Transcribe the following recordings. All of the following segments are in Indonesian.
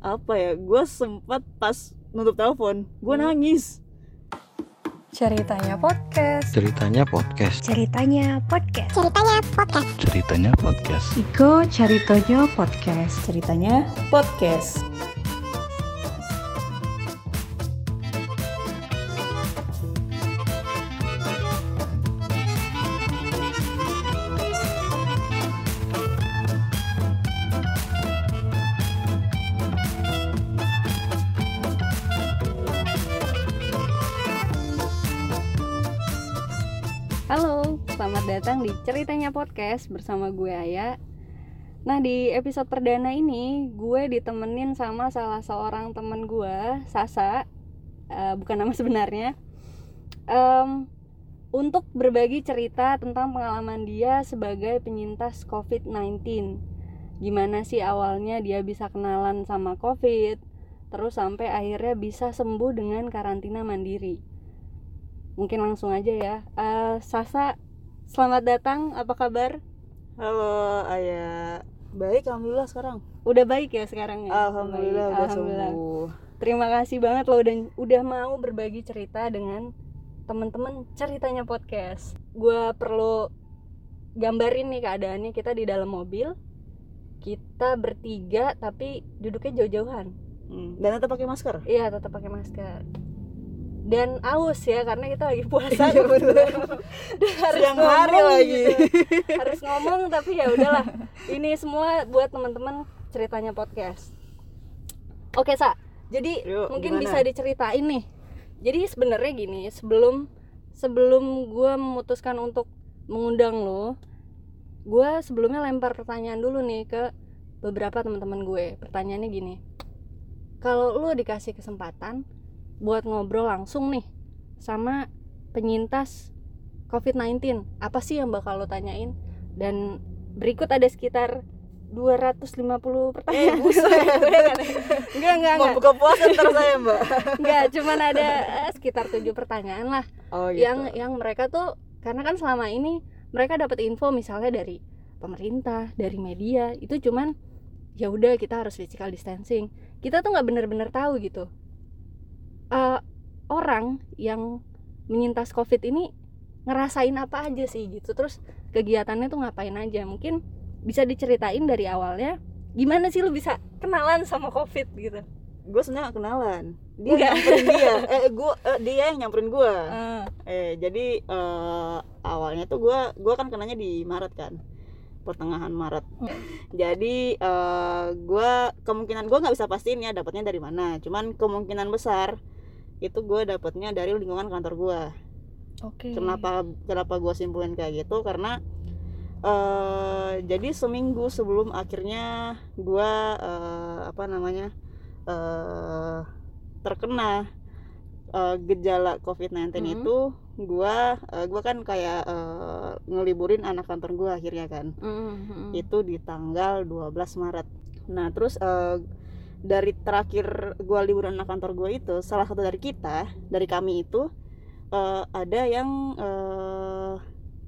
apa ya gue sempat pas nutup telepon gue Hmm. nangis Ceritanya podcast. Ceritanya podcast. Ceritanya podcast. Ceritanya podcast. Ceritanya podcast. Iko Caritojo Podcast. ceritanya podcast Podcast bersama gue Aya. Nah, di episode perdana ini gue ditemenin sama salah seorang temen gue, Sasa, eh, bukan nama sebenarnya, Em, untuk berbagi cerita tentang pengalaman dia sebagai penyintas COVID-19. Gimana sih awalnya dia bisa kenalan sama COVID, terus sampai akhirnya bisa sembuh dengan karantina mandiri mungkin langsung aja ya Eh, Sasa selamat datang apa kabar? Halo ayah baik alhamdulillah sekarang. Udah baik ya sekarang ya? Alhamdulillah Baik, udah alhamdulillah. sembuh. Terima kasih banget lo udah udah mau berbagi cerita dengan teman-teman ceritanya podcast. Gue perlu gambarin nih keadaannya. Kita di dalam mobil kita bertiga tapi duduknya jauh-jauhan. Hmm, dan tetap pakai masker? Iya tetap pakai masker dan aus ya karena kita lagi puasa Iya, bener. harus Siang hari ngomong lagi. gitu. harus ngomong tapi ya udahlah ini semua buat teman-teman ceritanya podcast oke sa jadi Yuk, mungkin gimana? bisa diceritain nih jadi sebenarnya gini sebelum sebelum gue memutuskan untuk mengundang lo gue sebelumnya lempar pertanyaan dulu nih ke beberapa teman-teman gue pertanyaannya gini kalau lo dikasih kesempatan buat ngobrol langsung nih sama penyintas COVID-19 apa sih yang bakal lo tanyain? Dan berikut ada sekitar 250 pertanyaan Eh, buset. Enggak enggak mau enggak buka puasa ntar saya mbak. Enggak cuman ada eh, sekitar tujuh pertanyaan lah. Oh gitu. Yang yang mereka tuh karena kan selama ini mereka dapat info misalnya dari pemerintah dari media itu cuman ya udah kita harus physical distancing. Kita tuh nggak bener-bener tahu gitu Eh, orang yang menyintas covid ini ngerasain apa aja sih gitu. Terus kegiatannya tuh ngapain aja? Mungkin bisa diceritain dari awalnya gimana sih lu bisa kenalan sama covid gitu? Gue sebenarnya gak kenalan. Dia Enggak. nyamperin dia. Eh gue dia yang nyamperin gue Eh, eh jadi eh, awalnya tuh gue gue kan kenanya di Maret kan. Pertengahan Maret. Jadi eh, gue kemungkinan gue nggak bisa pastiin ya dapatnya dari mana. Cuman kemungkinan besar itu gue dapatnya dari lingkungan kantor gue oke kenapa kenapa gue simpulin kayak gitu karena eh jadi seminggu sebelum akhirnya gue eh, apa namanya eh terkena eh, gejala COVID-19 Mhm. itu gue gua kan kayak eh, ngeliburin anak kantor gue akhirnya kan Mm, mm. itu di tanggal 12 Maret. Nah, terus eh, dari terakhir gua liburan anak kantor gue itu salah satu dari kita, dari kami itu eh, ada yang eh,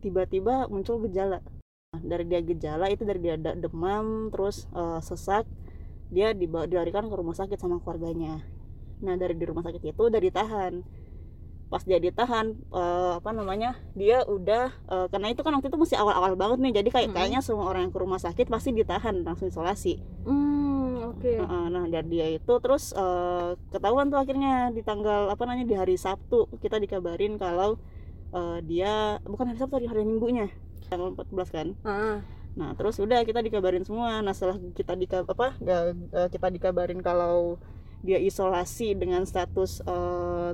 tiba-tiba muncul gejala. Dari dia gejala itu dari dia demam, terus eh, sesak, dia dibawa dilarikan ke rumah sakit sama keluarganya. Nah, dari di rumah sakit itu udah ditahan. Pas dia ditahan eh, apa namanya? Dia udah eh, karena itu kan waktu itu masih awal-awal banget nih. Jadi kayak Mm-mm. kayaknya semua orang yang ke rumah sakit pasti ditahan langsung isolasi. Hmm, oke. Heeh, nah dari dia itu terus eh, ketahuan tuh akhirnya di tanggal apa namanya di hari Sabtu kita dikabarin kalau eh, dia bukan hari Sabtu hari, hari Minggunya tanggal 14 kan. Ah, Nah terus udah kita dikabarin semua. Nah setelah kita di apa kita dikabarin kalau dia isolasi dengan status eh,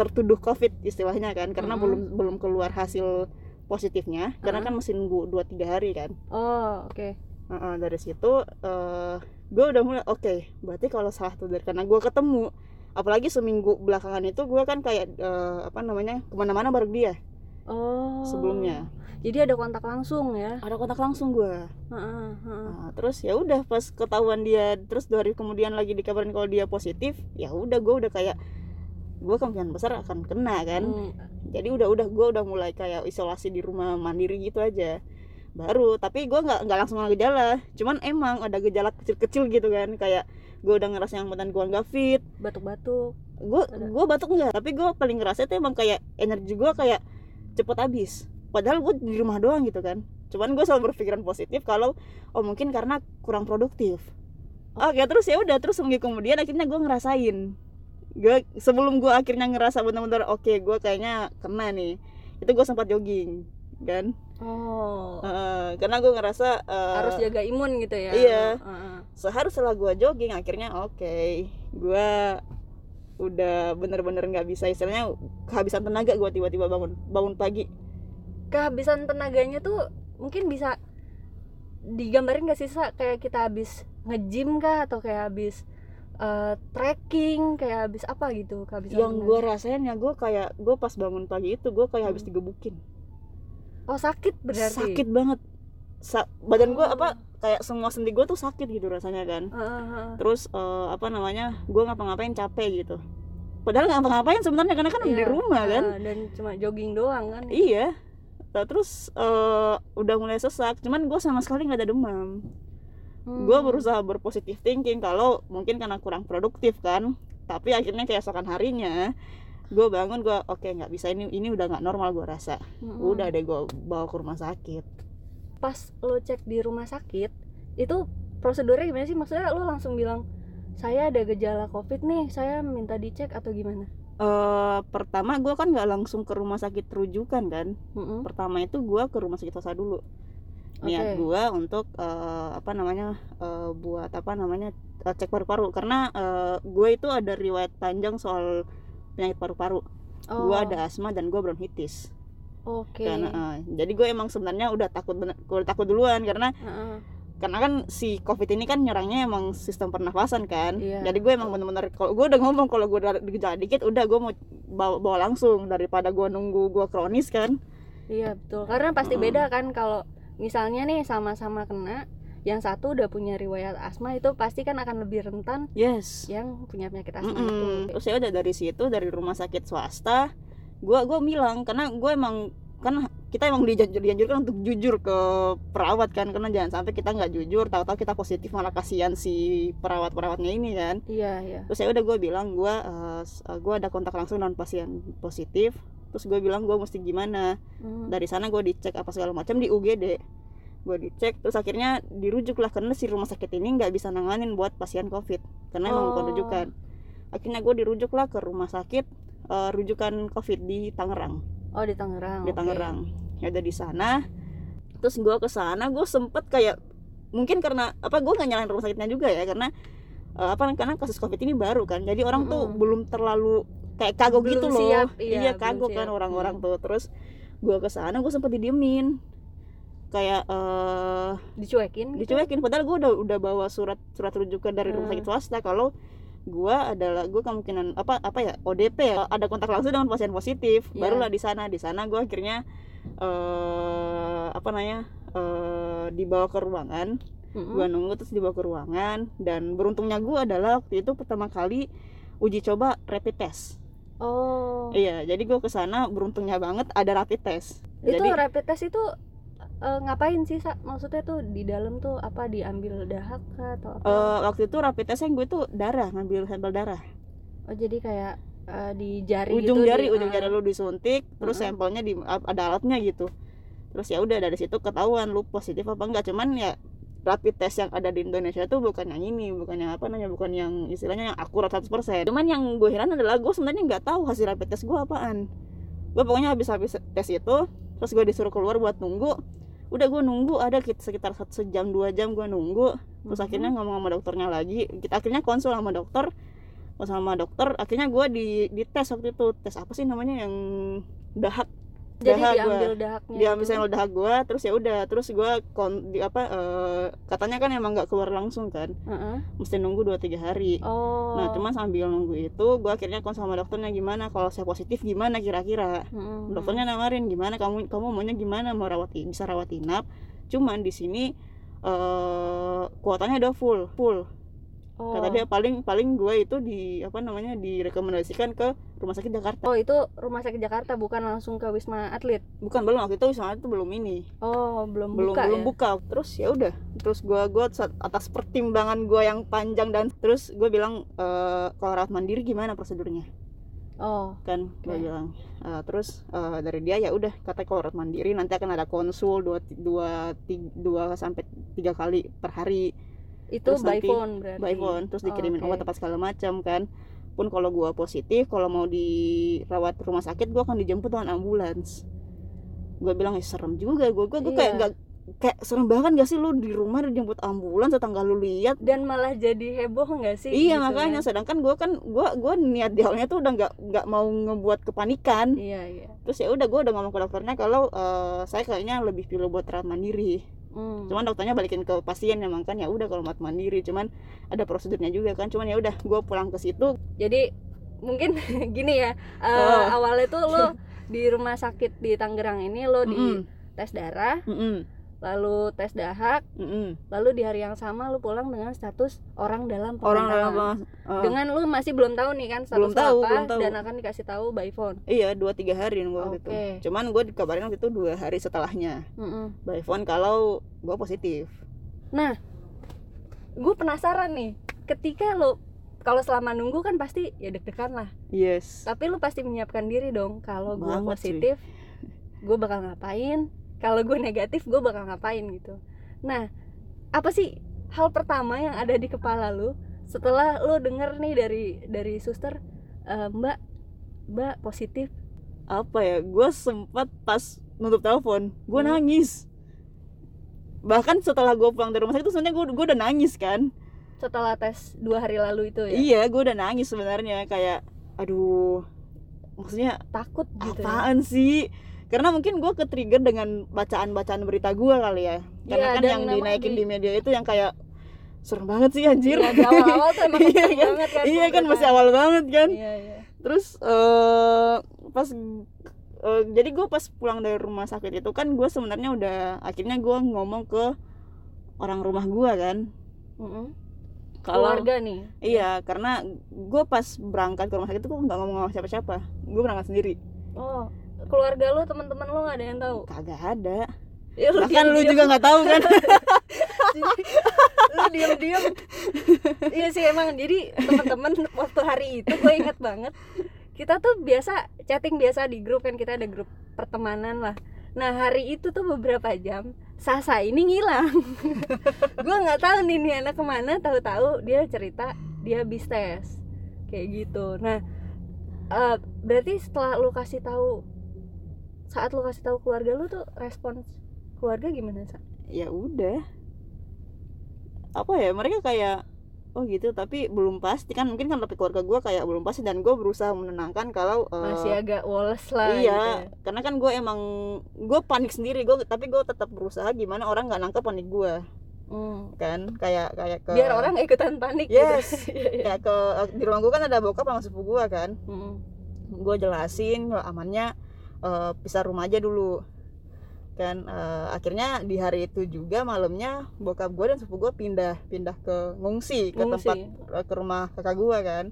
tertuduh COVID istilahnya kan karena Mm-mm. belum belum keluar hasil positifnya karena kan mesti nunggu 2-3 hari kan. Oh, oke. Heeh, dari situ gue udah mulai oke berarti kalau salah satu dari karena gue ketemu apalagi seminggu belakangan itu gue kan kayak eh, apa namanya ke mana-mana bareng dia Oh. sebelumnya Jadi ada kontak langsung ya. ada kontak langsung gue Heeh, heeh. Nah, terus ya udah pas ketahuan dia terus dua hari kemudian lagi dikabarin kalau dia positif ya udah gue udah kayak gue kemungkinan besar akan kena kan? Hmm, jadi udah udah gue udah mulai kayak isolasi di rumah mandiri gitu aja. Baru tapi gue nggak nggak langsung ada gejala. Cuman emang ada gejala kecil-kecil gitu kan kayak gue udah ngerasa yang badan gue nggak fit. Batuk-batuk. Gue gue batuk enggak tapi gue paling ngerasa itu emang kayak energi gue kayak cepet habis. Padahal gue di rumah doang gitu kan. Cuman gue selalu berpikiran positif kalau oh mungkin karena kurang produktif. Oke terus ya udah terus seminggu kemudian akhirnya gue ngerasain gue sebelum gue akhirnya ngerasa bener-bener oke gue kayaknya kena nih itu gue sempat jogging kan oh Eh, karena gue ngerasa eh, harus jaga imun gitu ya iya. Heeh. sehari setelah gue jogging akhirnya oke gue udah bener-bener nggak bisa istilahnya kehabisan tenaga gue tiba-tiba bangun bangun pagi kehabisan tenaganya tuh mungkin bisa digambarin gak sih Sa? kayak kita habis nge-gym kah atau kayak habis eh, trekking kayak habis apa gitu kehabisan yang gue rasain ya gue kayak gue pas bangun pagi itu gue kayak habis Hmm. digebukin oh sakit berarti sakit banget Sa- badan gue Oh. apa kayak semua sendi gue tuh sakit gitu rasanya kan Heeh, heeh. terus eh, apa namanya gue ngapa-ngapain capek gitu padahal ngapa-ngapain sebenarnya karena kan di Iya, rumah kan heeh, dan cuma jogging doang kan Iya. Nah, terus eh, udah mulai sesak, cuman gue sama sekali nggak ada demam. Hmm. Gue berusaha berpositif thinking kalau mungkin karena kurang produktif kan. Tapi akhirnya keesokan harinya gue bangun gue oke nggak bisa ini ini udah nggak normal gue rasa. Mm-mm. Udah deh gue bawa ke rumah sakit. pas lo cek di rumah sakit itu prosedurnya gimana sih maksudnya lo langsung bilang saya ada gejala covid nih saya minta dicek atau gimana Eh pertama gue kan nggak langsung ke rumah sakit rujukan kan. Mm-mm. Pertama itu gue ke rumah sakit swasta dulu. Niat Oke. gue untuk eh, apa namanya eh, buat apa namanya eh, cek paru-paru karena gue itu ada riwayat panjang soal penyakit paru-paru. oh, Gue ada asma dan gue bronkitis. oke Karena eh, jadi gue emang sebenarnya udah takut bener- udah takut duluan karena Heeh. karena kan si covid ini kan nyerangnya emang sistem pernafasan kan. Iya. Jadi gue emang bener-bener kalau gue udah ngomong kalau gue udah gejala dikit udah gue mau bawa, bawa langsung daripada gue nunggu gue kronis kan. iya betul karena pasti Mm-mm. beda kan kalau misalnya nih sama-sama kena yang satu udah punya riwayat asma itu pasti kan akan lebih rentan Yes. yang punya penyakit asma Mm-mm. itu Terus ya udah dari situ dari rumah sakit swasta, gua gua bilang karena gue emang kan kita emang dianjurkan untuk jujur ke perawat kan karena jangan sampai kita nggak jujur tahu-tahu kita positif malah kasihan si perawat perawatnya ini kan iya iya terus ya udah gue bilang gue gue ada kontak langsung dengan pasien positif terus gue bilang gue mesti gimana Hmm. dari sana gue dicek apa segala macam di UGD gue dicek terus akhirnya dirujuk lah karena si rumah sakit ini nggak bisa nanganin buat pasien covid karena emang bukan Oh. rujukan akhirnya gue dirujuk lah ke rumah sakit eh, rujukan covid di Tangerang oh di Tangerang di. Tangerang ya ada di sana terus gue ke sana gue sempet kayak mungkin karena apa gue nggak nyalain rumah sakitnya juga ya karena eh, apa karena kasus covid ini baru kan jadi orang tuh Mm-mm. belum terlalu kayak kagok Belum gitu loh. siap, iya, iya kagok kan orang-orang Hmm. tuh. Terus gue ke sana gue sempet didiemin. Kayak eh dicuekin gitu? dicuekin. Padahal gue udah udah bawa surat surat rujukan dari rumah Hmm. sakit swasta. Kalau gue adalah gue kemungkinan apa apa ya ODP ya ada kontak langsung dengan pasien positif. Iya. barulah di sana. Di sana gue akhirnya eh apa namanya eh dibawa ke ruangan. Mm-mm. gue nunggu terus dibawa ke ruangan. Dan beruntungnya gue adalah waktu itu pertama kali uji coba rapid test oh. Iya jadi gue ke sana beruntungnya banget ada rapid test. Itu jadi rapid test itu eh, ngapain sih Sa? maksudnya tuh di dalam tuh apa diambil dahak kah atau apa? Eh, waktu itu rapid testnya gue tuh darah ngambil sampel darah. Oh jadi kayak eh, di jari ujung gitu, jari di- ujung jari lu disuntik terus Heeh. sampelnya di ada alatnya gitu. Terus ya udah dari situ ketahuan lu positif apa enggak. Cuman ya rapid test yang ada di Indonesia tuh bukan yang ini bukan yang apa namanya bukan yang istilahnya yang akurat 100% cuman yang gue heran adalah gue sebenarnya nggak tahu hasil rapid test gue apaan. Gue pokoknya habis habis tes itu terus gue disuruh keluar buat nunggu. Udah gue nunggu ada kit- sekitar satu sejam dua jam gue nunggu. Terus Mhm. akhirnya ngomong sama dokternya lagi. Kita akhirnya konsul sama dokter. Sama dokter. Akhirnya gue di di tes waktu itu. Tes apa sih namanya yang dahak jadi dahak gua. diambil dahaknya diambil gitu. sampel dahak gue terus ya udah terus gue kon di apa eh, katanya kan emang nggak keluar langsung kan Heeh. mesti nunggu dua tiga hari oh nah cuma sambil nunggu itu gue akhirnya konsul sama dokternya gimana kalau saya positif gimana kira-kira Mm-mm. dokternya nawarin gimana kamu kamu maunya gimana mau rawat bisa rawat inap cuman di sini eh kuotanya udah full full oh. kata dia paling paling gue itu di apa namanya direkomendasikan ke rumah sakit Jakarta oh itu rumah sakit Jakarta bukan langsung ke wisma atlet bukan belum waktu itu wisma itu belum ini oh belum, belum buka belum ya? buka terus ya udah terus gue gue atas pertimbangan gue yang panjang dan terus gue bilang e, kalau rawat mandiri gimana prosedurnya oh kan gue Oke. bilang Eh, terus eh, dari dia ya udah kata kalau rawat mandiri nanti akan ada konsul dua dua tiga, dua sampai tiga kali per hari itu Terus by nanti phone berarti. by phone terus Oh, dikirimin oke. obat apa segala macam kan. Pun kalau gua positif kalau mau dirawat rumah sakit gua akan dijemput dengan ambulans. Gua bilang ya serem juga gua. Gua, gua kayak Iya. nggak kayak serem banget gak sih lu di rumah dijemput ambulans tetangga lu lihat. Dan malah jadi heboh nggak sih iya gitu makanya. kan? sedangkan gua kan gua gua niat di awalnya tuh udah nggak nggak mau ngebuat kepanikan. Iya iya. Terus ya udah gua udah ngomong ke dokternya kalau eh, saya kayaknya lebih pilih buat rawat mandiri Hmm. cuman dokternya balikin ke pasien emang kan ya udah kalau rawat mandiri cuman ada prosedurnya juga kan cuman ya udah gua pulang ke situ jadi mungkin gini ya eh, Oh. awalnya tuh lo di rumah sakit di Tangerang ini lo di Mm-mm. tes darah Mm-mm. Lalu tes dahak Mm-mm. lalu di hari yang sama lo pulang dengan status orang dalam orang dalam uh, dengan lu masih belum tahu nih kan status Belum tahu, apa belum tahu. dan akan dikasih tahu by phone. Iya dua tiga hari nunggu waktu itu. Oke. cuman gue dikabarin waktu itu dua hari setelahnya. Mm-mm. by phone kalau gue positif. Gue penasaran nih ketika lo kalau selama nunggu kan pasti ya deg-degan lah. Yes. Tapi lu pasti menyiapkan diri dong kalau gue positif gue bakal ngapain kalau gue negatif gue bakal ngapain gitu. Nah apa sih hal pertama yang ada di kepala lu setelah lu denger nih dari dari suster "Eh, mbak mbak positif? Apa ya? Gue sempat pas nutup telepon gue Hmm. nangis. Bahkan setelah gue pulang dari rumah sakit itu sebenarnya gue gue udah nangis kan? Setelah tes dua hari lalu itu ya? Iya gue udah nangis sebenarnya. Kayak aduh maksudnya takut gitu ya. apaan sih karena mungkin gue ke trigger dengan bacaan-bacaan berita gue kali ya. Karena Iya, kan yang dinaikin di- di media itu yang kayak serem banget sih anjir. Iya, di awal-awal tuh emang Iya kenceng kan? banget kan iya kan masih awal banget kan? Iya iya. Terus eh pas eh, jadi gue pas pulang dari rumah sakit itu kan gue sebenarnya udah akhirnya gue ngomong ke orang rumah gue kan. Mm-mm. kalau keluarga nih? Iya karena gue pas berangkat ke rumah sakit itu gue nggak ngomong sama siapa-siapa. Gue berangkat sendiri. Oh keluarga lu teman-teman lu nggak ada yang tahu? Kagak ada. Ya, bahkan lu juga nggak tahu kan? Lu diam-diam. Iya sih emang. Jadi teman-teman waktu hari itu gue inget banget. Kita tuh biasa chatting biasa di grup kan. Kita ada grup pertemanan lah. Nah hari itu tuh beberapa jam Sasa ini ngilang. Gue nggak tahu nih nih anak ke mana. Tahu-tahu dia cerita dia habis tes. Kayak gitu. Nah eh, berarti setelah lu kasih tahu saat lu kasih tahu keluarga lu tuh respons keluarga gimana sa? ya udah apa ya mereka kayak oh gitu tapi belum pasti kan mungkin kan tapi keluarga gue kayak belum pasti dan gue berusaha menenangkan kalau eh, masih agak woles lah iya gitu ya. karena kan gue emang gue panik sendiri gue tapi gue tetap berusaha gimana orang nggak nangkep panik gue Hmm. kan kayak kayak ke biar orang gak ikutan panik Yes. gitu. Iya, iya. kayak ke di rumah gue kan ada bokap sama sepupu gue kan Mm. gue jelasin kalau amannya eh, pisah rumah aja dulu. Kan eh, akhirnya di hari itu juga malamnya bokap gue dan sepupu gue pindah pindah ke ngungsi ke Ngungsi. tempat eh, ke rumah kakak gue kan.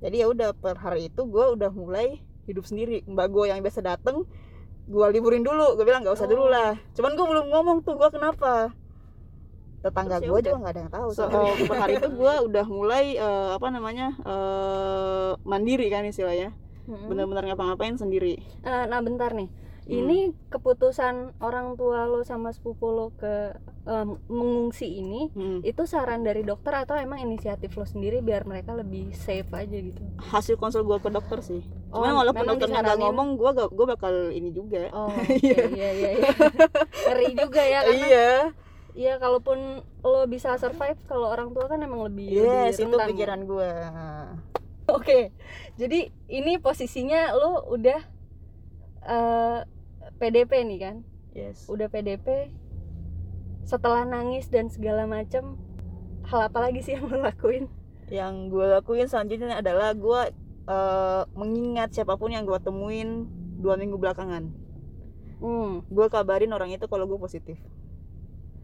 Jadi ya udah per hari itu gue udah mulai hidup sendiri. Mbak gue yang biasa dateng gue liburin dulu. Gue bilang nggak usah dulu Oh. lah. Cuman gue belum ngomong tuh gue kenapa? Tetangga ya gue juga nggak ada yang tahu. So, oh, per hari itu gue udah mulai eh, apa namanya eh, mandiri kan istilahnya Mm. bener-bener ngapa-ngapain sendiri. Eh, nah bentar nih. Hmm. ini keputusan orang tua lo sama sepupu lo ke em, mengungsi ini Hmm. itu saran dari dokter atau emang inisiatif lo sendiri biar mereka lebih safe aja gitu? Hasil konsul gue ke dokter sih. Oh, cuman walaupun memang dokternya nggak ngomong gue gue bakal ini juga. Oh iya iya iya. Ngeri juga ya karena iya. Iya, kalaupun lo bisa survive, kalau orang tua kan emang lebih yes lebih itu rentan ya. pikiran gue Oke, jadi ini posisinya lo udah eh, PDP nih kan, yes udah PDP. Setelah nangis dan segala macam, hal apa lagi sih yang lo lakuin? yang gue lakuin selanjutnya adalah gue eh, mengingat siapa pun yang gue temuin dua minggu belakangan Hmm, gue kabarin orang itu kalau gue positif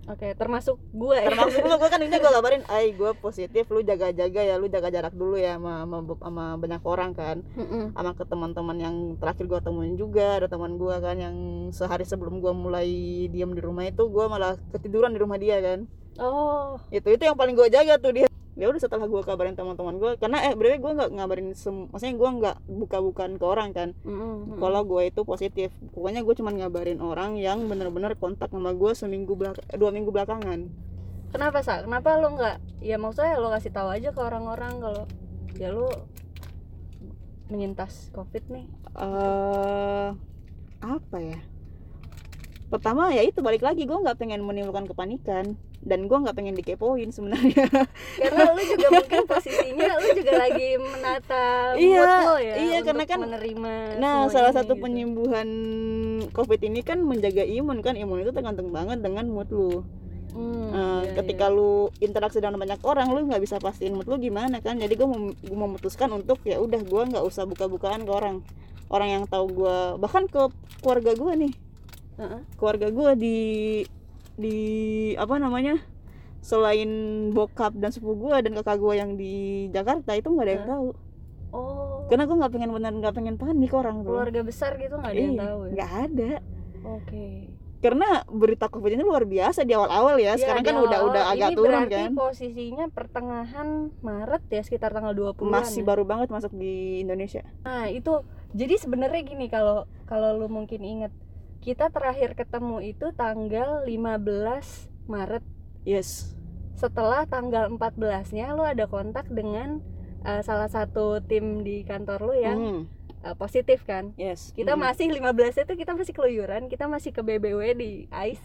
Oke, termasuk gue ya. termasuk lu gue kan ini gue kabarin ay gue positif lu jaga-jaga ya lu jaga jarak dulu ya sama, sama, sama banyak orang kan Mm-mm. sama ke teman-teman yang terakhir gue temuin juga ada teman gue kan yang sehari sebelum gue mulai diam di rumah itu gue malah ketiduran di rumah dia kan Oh, itu itu yang paling gue jaga tuh dia ya udah setelah gue kabarin teman-teman gue karena eh berarti gue nggak ngabarin sem maksudnya gue nggak buka-bukaan ke orang kan mm-mm. kalau gue itu positif pokoknya gue cuma ngabarin orang yang bener-bener kontak sama gue seminggu belak dua minggu belakangan kenapa sa? Kenapa lo nggak? Ya maksudnya lo kasih tahu aja ke orang-orang kalau ya lo menyintas covid nih. eh apa ya pertama ya itu balik lagi gue nggak pengen menimbulkan kepanikan dan gue nggak pengen dikepoin sebenarnya Karena lo juga mungkin posisinya lo juga lagi menata Iya, mood lo ya. iya, untuk karena kan- menerima. nah salah satu gitu. penyembuhan covid ini kan menjaga imun kan imun itu tergantung banget dengan mood lu Hmm, Eh, iya, ketika iya. lu interaksi dengan banyak orang lu nggak bisa pastiin mood lu gimana kan jadi gue mem- gua memutuskan untuk ya udah gue nggak usah buka-bukaan ke orang orang yang tahu gue bahkan ke keluarga gue nih Heeh. keluarga gue di di apa namanya selain bokap dan sepupu gue dan kakak gue yang di Jakarta itu nggak ada yang Hah? tahu. Oh, karena gue nggak pengen benar nggak pengen panik orang tuh. Keluarga besar gitu nggak ada yang Iya, tahu ya. nggak ada. Oke. karena berita covid ini luar biasa di awal-awal ya, Ya, sekarang kan udah udah awal- agak ini turun berarti kan. posisinya pertengahan Maret ya sekitar tanggal 20 masih baru banget masuk di Indonesia. Nah, itu jadi sebenarnya gini kalau kalau lu mungkin inget kita terakhir ketemu itu tanggal 15 Maret yes setelah tanggal 14-nya lu ada kontak dengan uh, salah satu tim di kantor lu yang Hmm, uh, positif kan. yes Kita Hmm. masih 15 itu kita masih keluyuran, kita masih ke BBW di ICE.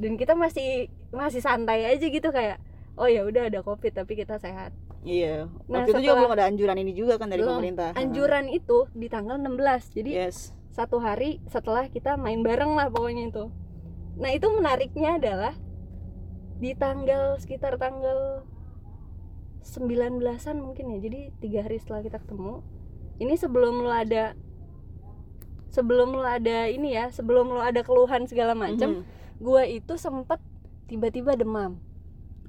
Dan kita masih masih santai aja gitu kayak oh ya udah ada Covid tapi kita sehat. iya Nah, waktu itu juga belum ada anjuran ini juga kan dari Belum. pemerintah Anjuran itu di tanggal 16. Jadi yes satu hari setelah kita main bareng lah pokoknya itu. Nah itu menariknya adalah di tanggal sekitar tanggal 19-an mungkin ya. Jadi tiga hari setelah kita ketemu. Ini sebelum lo ada sebelum lo ada ini ya, sebelum lo ada keluhan segala macam, Mhm. gua itu sempet tiba-tiba demam.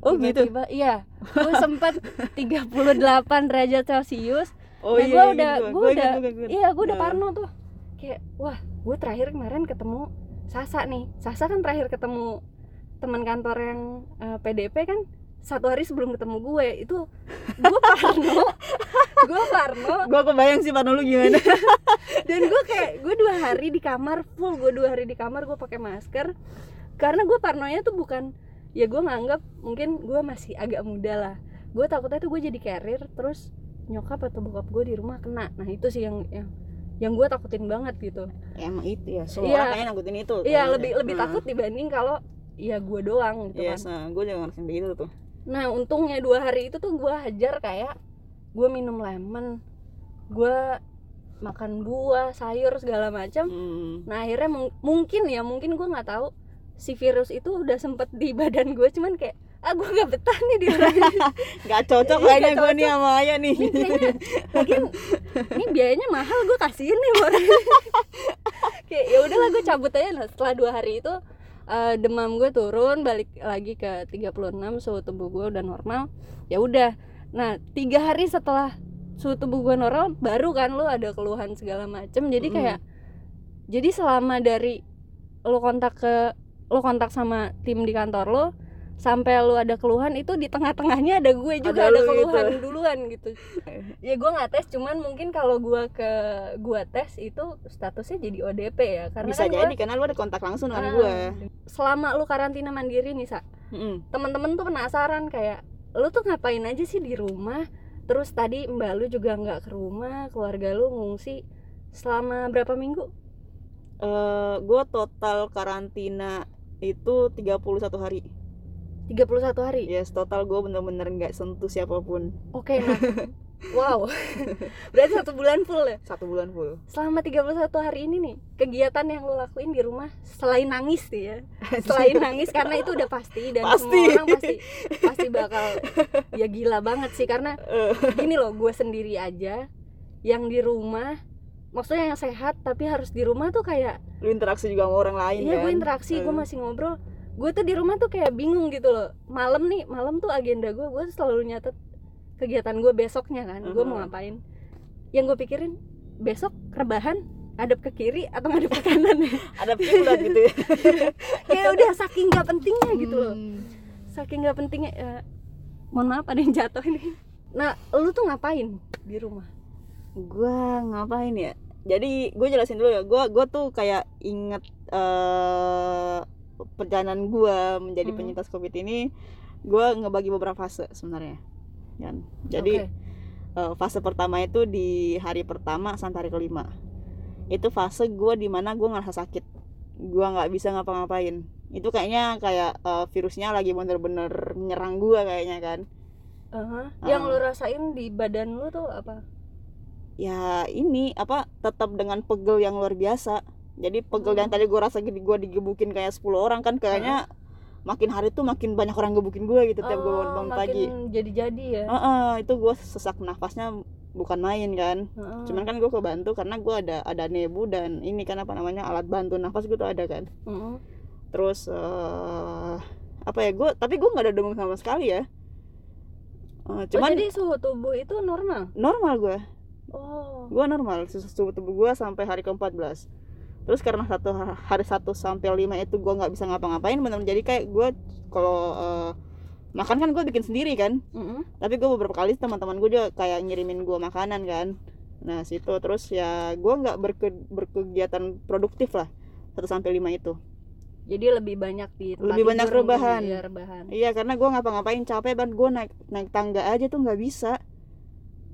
oh gitu Tiba-tiba, iya. Gue sempet 38 derajat Celcius oh Nah, iya ingat udah- Gua ingat, udah-. Iya, gue udah Nah. parno tuh. Kayak, wah, gue terakhir kemarin ketemu Sasa nih. Sasa kan terakhir ketemu teman kantor yang eh, PDP kan satu hari sebelum ketemu gue. Itu gue parno, gue parno. Gua kebayang sih Pano lu gimana. Dan gue kayak gue dua hari di kamar full gue dua hari di kamar gue pakai masker. Karena gue parnonya tuh bukan ya gue nganggap mungkin gue masih agak muda lah. Gue takutnya tuh gue jadi carrier terus nyokap atau bokap gue di rumah kena. Nah itu sih yang yang yang gue takutin banget gitu. Ya, emang itu ya semua Iya. orang kayaknya nangkutin itu iya lebih lebih Nah, takut dibanding kalau ya gue doang gitu yes kan. nah gue juga ngerasain begitu tuh. Nah untungnya dua hari itu tuh gue hajar kayak gue minum lemon gue makan buah sayur segala macam. Hmm. Nah akhirnya mung- mungkin ya mungkin gue nggak tahu si virus itu udah sempet di badan gue cuman kayak ah gue nggak betah nih di orang ini. Gak cocok Iya, kayaknya nggak gue nih sama Ayah nih. Ini kayaknya lagian ini biayanya mahal gue kasihin nih kayak ya udahlah gue cabut aja. Lah setelah dua hari itu eh, demam gue turun balik lagi ke 36 suhu tubuh gue udah normal. Ya udah. Nah tiga hari setelah suhu tubuh gue normal baru kan lo ada keluhan segala macem. Jadi kayak jadi selama dari lo kontak ke lo kontak sama tim di kantor lo sampai lo ada keluhan itu di tengah-tengahnya ada gue juga Ada ada, lu keluhan gitu. duluan gitu. Ya gue nggak tes cuman mungkin kalau gue ke gue tes itu statusnya jadi ODP ya karena bisa kan jadi gua, karena lu ada kontak langsung dengan Ah, gue selama lu karantina mandiri nih sa. Mm-mm. temen-temen tuh penasaran kayak lu tuh ngapain aja sih di rumah? Terus tadi mbak lu juga nggak ke rumah keluarga lu ngungsi selama berapa minggu? Eh, gue total karantina itu 31 hari 31 hari? Yes total gue bener-bener nggak sentuh siapa pun. Oke nah wow. Berarti satu bulan full ya? Satu bulan full. Selama 31 hari ini nih kegiatan yang lo lakuin di rumah selain nangis nih ya? Selain nangis karena itu udah pasti dan Pasti. semua orang pasti pasti bakal ya gila banget sih. Karena gini loh gue sendiri aja yang di rumah maksudnya yang sehat tapi harus di rumah tuh kayak lu interaksi juga sama orang lain iya kan? gue interaksi gue Eh. masih ngobrol gue tuh di rumah tuh kayak bingung gitu loh. Malam nih malam tuh agenda gue gue selalu nyatet kegiatan gue besoknya kan gue mau ngapain. Yang gue pikirin besok rebahan hadap ke kiri atau ngadep ke kanan. Ya ada kiblat gitu ya. Kayak udah saking gak pentingnya gitu loh. Hmm. saking gak pentingnya ya, mohon maaf ada yang jatuh ini. Nah lu tuh ngapain di rumah? Gua ngapain ya? Jadi gue jelasin dulu ya. Gua gua tuh kayak inget eh perjalanan gua menjadi Mhm. penyintas covid ini gua ngebagi beberapa fase sebenarnya kan jadi Oke. eh, fase pertama itu di hari pertama sampai hari kelima itu fase gua di mana gua ngerasa sakit gua nggak bisa ngapa-ngapain itu kayaknya kayak eh, virusnya lagi bener-bener nyerang gua kayaknya kan Aha. yang Ah. lu rasain di badan lu tuh apa ya ini apa tetap dengan pegel yang luar biasa jadi pegel yang Hmm. tadi gua rasa gini gua digebukin kayak 10 orang kan kayaknya makin hari tuh makin banyak orang gebukin gua gitu tiap gua Oh, bangun makin pagi jadi-jadi ya? Heeh, itu gua sesak nafasnya bukan main kan. Heeh. cuman kan gua kebantu karena gua ada ada nebu dan ini kan apa namanya alat bantu nafas gitu ada kan. Heeh. terus eh apa ya gua tapi gua nggak ada demam sama sekali ya. Oh, cuman jadi suhu tubuh itu normal? Normal gua. Oh. Gua normal suhu tubuh gua sampai hari ke-14 terus karena satu ha- hari satu sampai lima itu gua nggak bisa ngapa-ngapain benar jadi kayak gua kalau eh, makan kan gua bikin sendiri kan. Heeh. tapi gua beberapa kali teman-teman gua juga kayak ngirimin gua makanan kan. Nah situ terus ya gua nggak berke- berkegiatan produktif lah satu sampai lima itu. Jadi lebih banyak di tempat Lebih banyak rebahan. iya, rebahan. Iya karena gua ngapa-ngapain capek banget gua naik naik tangga aja tuh nggak bisa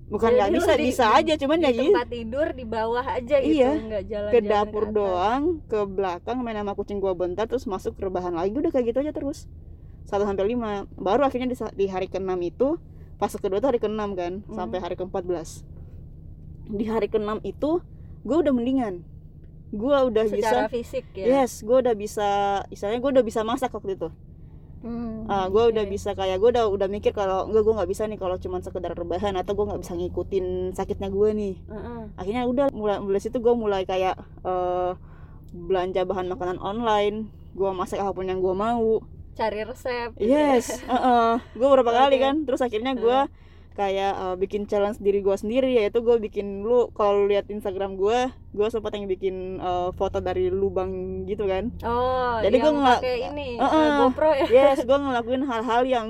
bukan nggak bisa di- bisa aja cuman ya di gitu tempat tidur di bawah aja gitu Iya, nggak jalan ke dapur doang ke belakang main sama kucing gua bentar terus masuk ke rebahan lagi udah kayak gitu aja terus. 1 sampai 5 baru akhirnya di, di hari ke-6 itu fase kedua tuh hari ke-6 kan Hmm. sampai hari ke-14 di hari ke-6 itu gua udah mendingan. Gua udah secara bisa fisik ya? Yes gua udah bisa istilahnya gua udah bisa masak waktu itu Hmm, Ah, gue udah oke. bisa kayak gue udah udah mikir kalau enggak gue nggak bisa nih kalau cuma sekedar rebahan atau gue nggak bisa ngikutin sakitnya gue nih Heeh. akhirnya udah mulai mulai situ gue mulai kayak eh, belanja bahan makanan online gue masak apa pun yang gue mau cari resep yes gue berapa kali Oke. kan terus akhirnya gue kayak eh, bikin challenge diri gue sendiri yaitu gue bikin lu kalau lu lihat Instagram gue gue sempat yang bikin eh, foto dari lubang gitu kan oh Jadi nggak- pakai ini Heeh. eh, GoPro ya yes gue ngelakuin hal-hal yang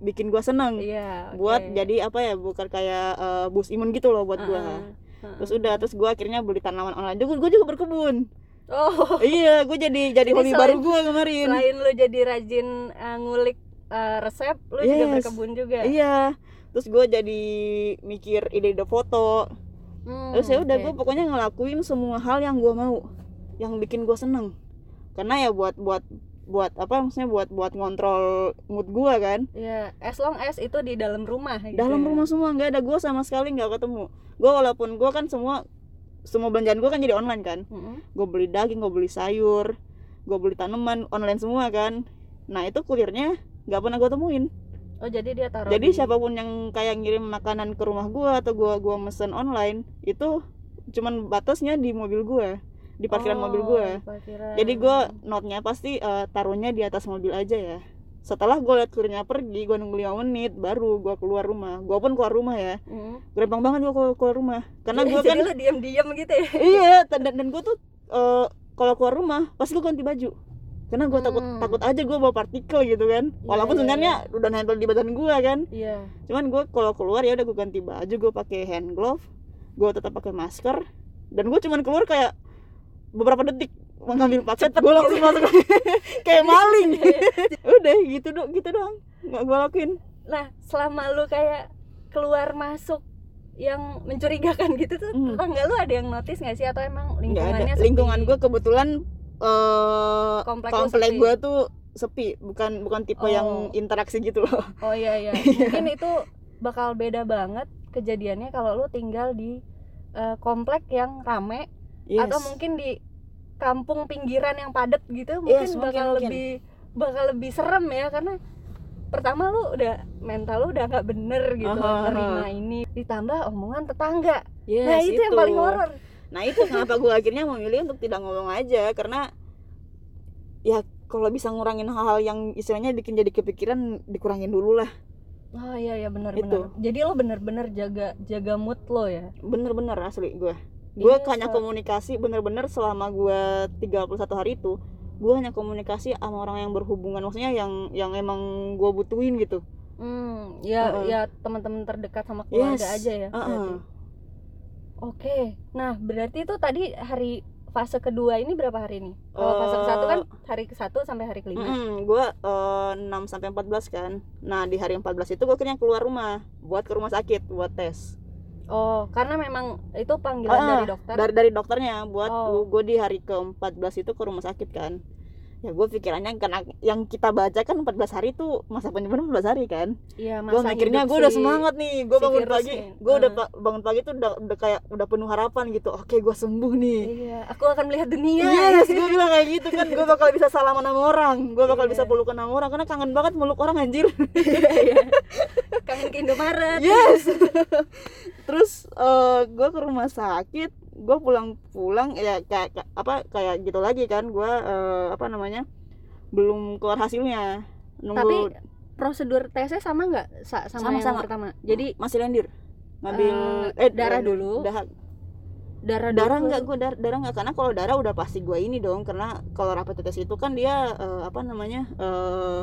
bikin gue seneng iya buat oke. jadi apa ya bukan kayak eh, bus imun gitu loh buat gue Heeh. Heeh. terus udah terus gue akhirnya beli tanaman online juga gue juga berkebun oh iya gue jadi jadi hobi baru gue kemarin selain lu jadi rajin eh, ngulik eh, resep lu juga Yes. berkebun juga iya terus gue jadi mikir ide-ide foto. Hmm, terus ya udah oke. gue pokoknya ngelakuin semua hal yang gue mau yang bikin gue seneng. Karena ya buat buat buat apa maksudnya buat buat ngontrol mood gue kan. Ya as long as itu di dalam rumah gitu dalam ya. rumah semua nggak ada gue sama sekali nggak ketemu. Gue walaupun gue kan semua semua belanjaan gue kan jadi online kan. Mm-mm. gue beli daging gue beli sayur gue beli tanaman online semua kan. Nah itu kulirnya nggak pernah gue temuin oh jadi dia taruh jadi di- siapa pun yang kayak ngirim makanan ke rumah gue atau gue gua mesen online itu cuman batasnya di mobil gue di parkiran Oh, mobil di parkiran. jadi gue notnya pasti eh, taruhnya di atas mobil aja ya. Setelah gue liat kulirnya pergi gue nunggu 5 menit baru gue keluar rumah. Gue pun keluar rumah ya. Mm. gampang banget gue keluar, keluar rumah. Karena gue jadi kan diam-diam gitu ya? Iya dan dan gue tuh eh, kalau keluar rumah pasti gue ganti baju karena gue takut Hmm. takut aja gue bawa partikel gitu kan. Walaupun iya, sebenarnya udah nempel di badan gue kan. Iya. Cuman gue kalau keluar ya udah gue ganti baju gue pakai hand glove gue tetap pakai masker. Dan gue cuman keluar kayak beberapa detik mengambil paket gue langsung masuk kayak maling. Udah gitu dong gitu doang. Nggak gue lakuin. Nah selama lu kayak keluar masuk yang mencurigakan gitu tuh Hmm. tetangga lu ada yang notice nggak sih? Atau emang lingkungannya ada. lingkungan gue kebetulan eh Komplek komplek gue tuh sepi bukan bukan tipe Oh. yang interaksi gitu loh. Oh iya iya. Mungkin itu bakal beda banget kejadiannya kalau lu tinggal di eh, komplek yang rame yes. atau mungkin di kampung pinggiran yang padat gitu mungkin Yes, bakal mungkin. lebih bakal lebih serem ya karena pertama lu udah mental lu udah nggak bener gitu Aha, terima ini. Ditambah omongan tetangga. Yes, nah itu, yang paling horor Nah itu kenapa gue akhirnya memilih untuk tidak ngomong aja karena ya kalau bisa ngurangin hal-hal yang istilahnya bikin jadi kepikiran dikurangin dulu lah oh iya iya benar Itu. benar jadi lo bener-bener jaga jaga mood lo ya bener-bener asli gue gue Iya, hanya Sa. komunikasi bener-bener selama gue 31 hari itu gue hanya komunikasi sama orang yang berhubungan maksudnya yang yang emang gue butuhin gitu hmm ya Heeh. ya teman-teman terdekat sama keluarga Yes. aja ya Heeh. berarti. Oke nah berarti itu tadi hari fase kedua ini berapa hari nih? Kalau fase ke satu kan hari ke satu sampai hari kelima. gue eh, 6 sampai 14 kan. Nah di hari 14 itu gue akhirnya keluar rumah buat ke rumah sakit buat tes. Oh karena memang itu panggilan Ah, dari dokter? dari dari dokternya buat Oh. gue di hari ke 14 itu ke rumah sakit kan ya gue pikirannya karena yang kita baca kan 14 hari itu masa penyembuhan 14 hari kan? Iya gue masa mikirnya gue udah semangat nih gue si bangun pagi gue udah Ah. pa- bangun pagi tuh udah, udah kayak udah penuh harapan gitu oke gue sembuh nih. Iya aku akan melihat dunia. Yes, gue bilang kayak gitu kan gue bakal bisa salaman sama orang gue bakal Iya. bisa pelukan sama orang karena kangen banget meluk orang anjir. Iya. kangen ke Indomaret. Yes. Terus eh, gue ke rumah sakit gue pulang-pulang ya kayak kayak- apa kayak gitu lagi kan gue eh, apa namanya belum keluar hasilnya. Nunggu tapi prosedur tesnya sama nggak Sa- sama, Sama, yang sama. pertama? Jadi masih lendir. Ngambil Eh, darah dulu? darah darah darah dulu enggak gue darah, darah enggak karena kalau darah udah pasti gue ini dong karena kalau rapid test itu kan dia eh, apa namanya eh,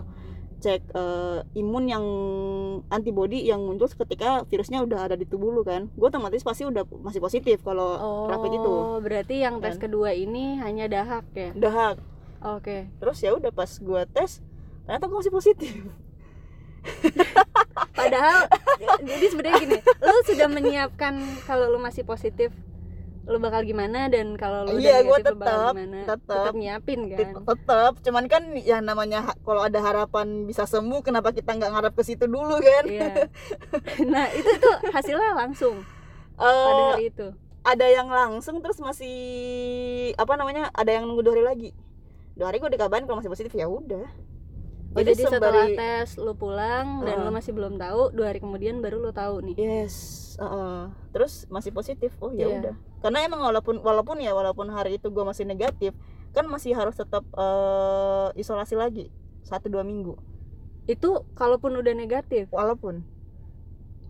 cek eh, imun yang antibody yang muncul ketika virusnya udah ada di tubuh lu kan? Gue otomatis pasti udah masih positif kalau oh rapid itu. berarti yang tes Kan? kedua ini hanya dahak ya? Dahak. Oke. Terus ya udah pas gue tes ternyata gue masih positif. Padahal jadi sebenarnya gini lu sudah menyiapkan kalau lu masih positif lu bakal gimana dan kalau lu Iya, udah negatif bakal tetap- gimana? tetap. tetap nyiapin kan? tetap cuman kan yang namanya kalau ada harapan bisa sembuh kenapa kita nggak ngarap ke situ dulu kan? Iya. Nah itu itu hasilnya langsung pada Eh, hari itu? ada yang langsung terus masih apa namanya ada yang nunggu dua hari lagi. Dua hari gue dikabarin kalau masih positif ya udah Oh, jadi setelah sembari- tes lu pulang dan Heeh. lu masih belum tahu dua hari kemudian baru lu tahu nih. Yes uh-uh. terus masih positif oh ya Iya. udah. Karena emang walaupun walaupun ya walaupun hari itu gue masih negatif kan masih harus tetap eh, isolasi lagi satu dua minggu. Itu kalaupun udah negatif? Walaupun.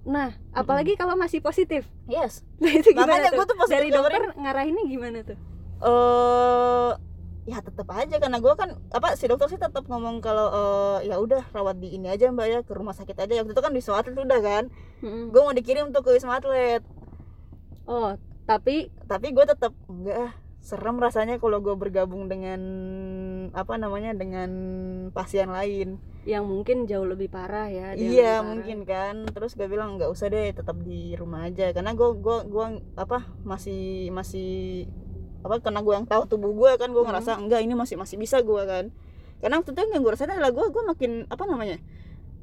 Nah apalagi kalau masih positif? Yes. Nah itu gimana Makanya tuh gua tuh? pas dari dokter ngarahinnya gimana tuh? Eh ya tetap aja karena gue kan apa si dokter sih tetap ngomong kalau eh, ya udah rawat di ini aja mbak ya ke rumah sakit aja. Waktu itu kan di wisma atlet udah kan? Mm-mm. gue mau dikirim tuh ke wisma atlet. Oh tapi? Tapi gue tetap enggak ah, serem rasanya kalau gue bergabung dengan apa namanya dengan pasien lain. Yang mungkin jauh lebih parah ya iya parah. mungkin kan. Terus gue bilang nggak usah deh tetap di rumah aja. Karena gue gua gua apa masih masih apa karena gue yang tahu tubuh gue kan gue Hmm. ngerasa enggak ini masih masih bisa gue kan karena waktu itu yang gue rasain adalah gue gue makin apa namanya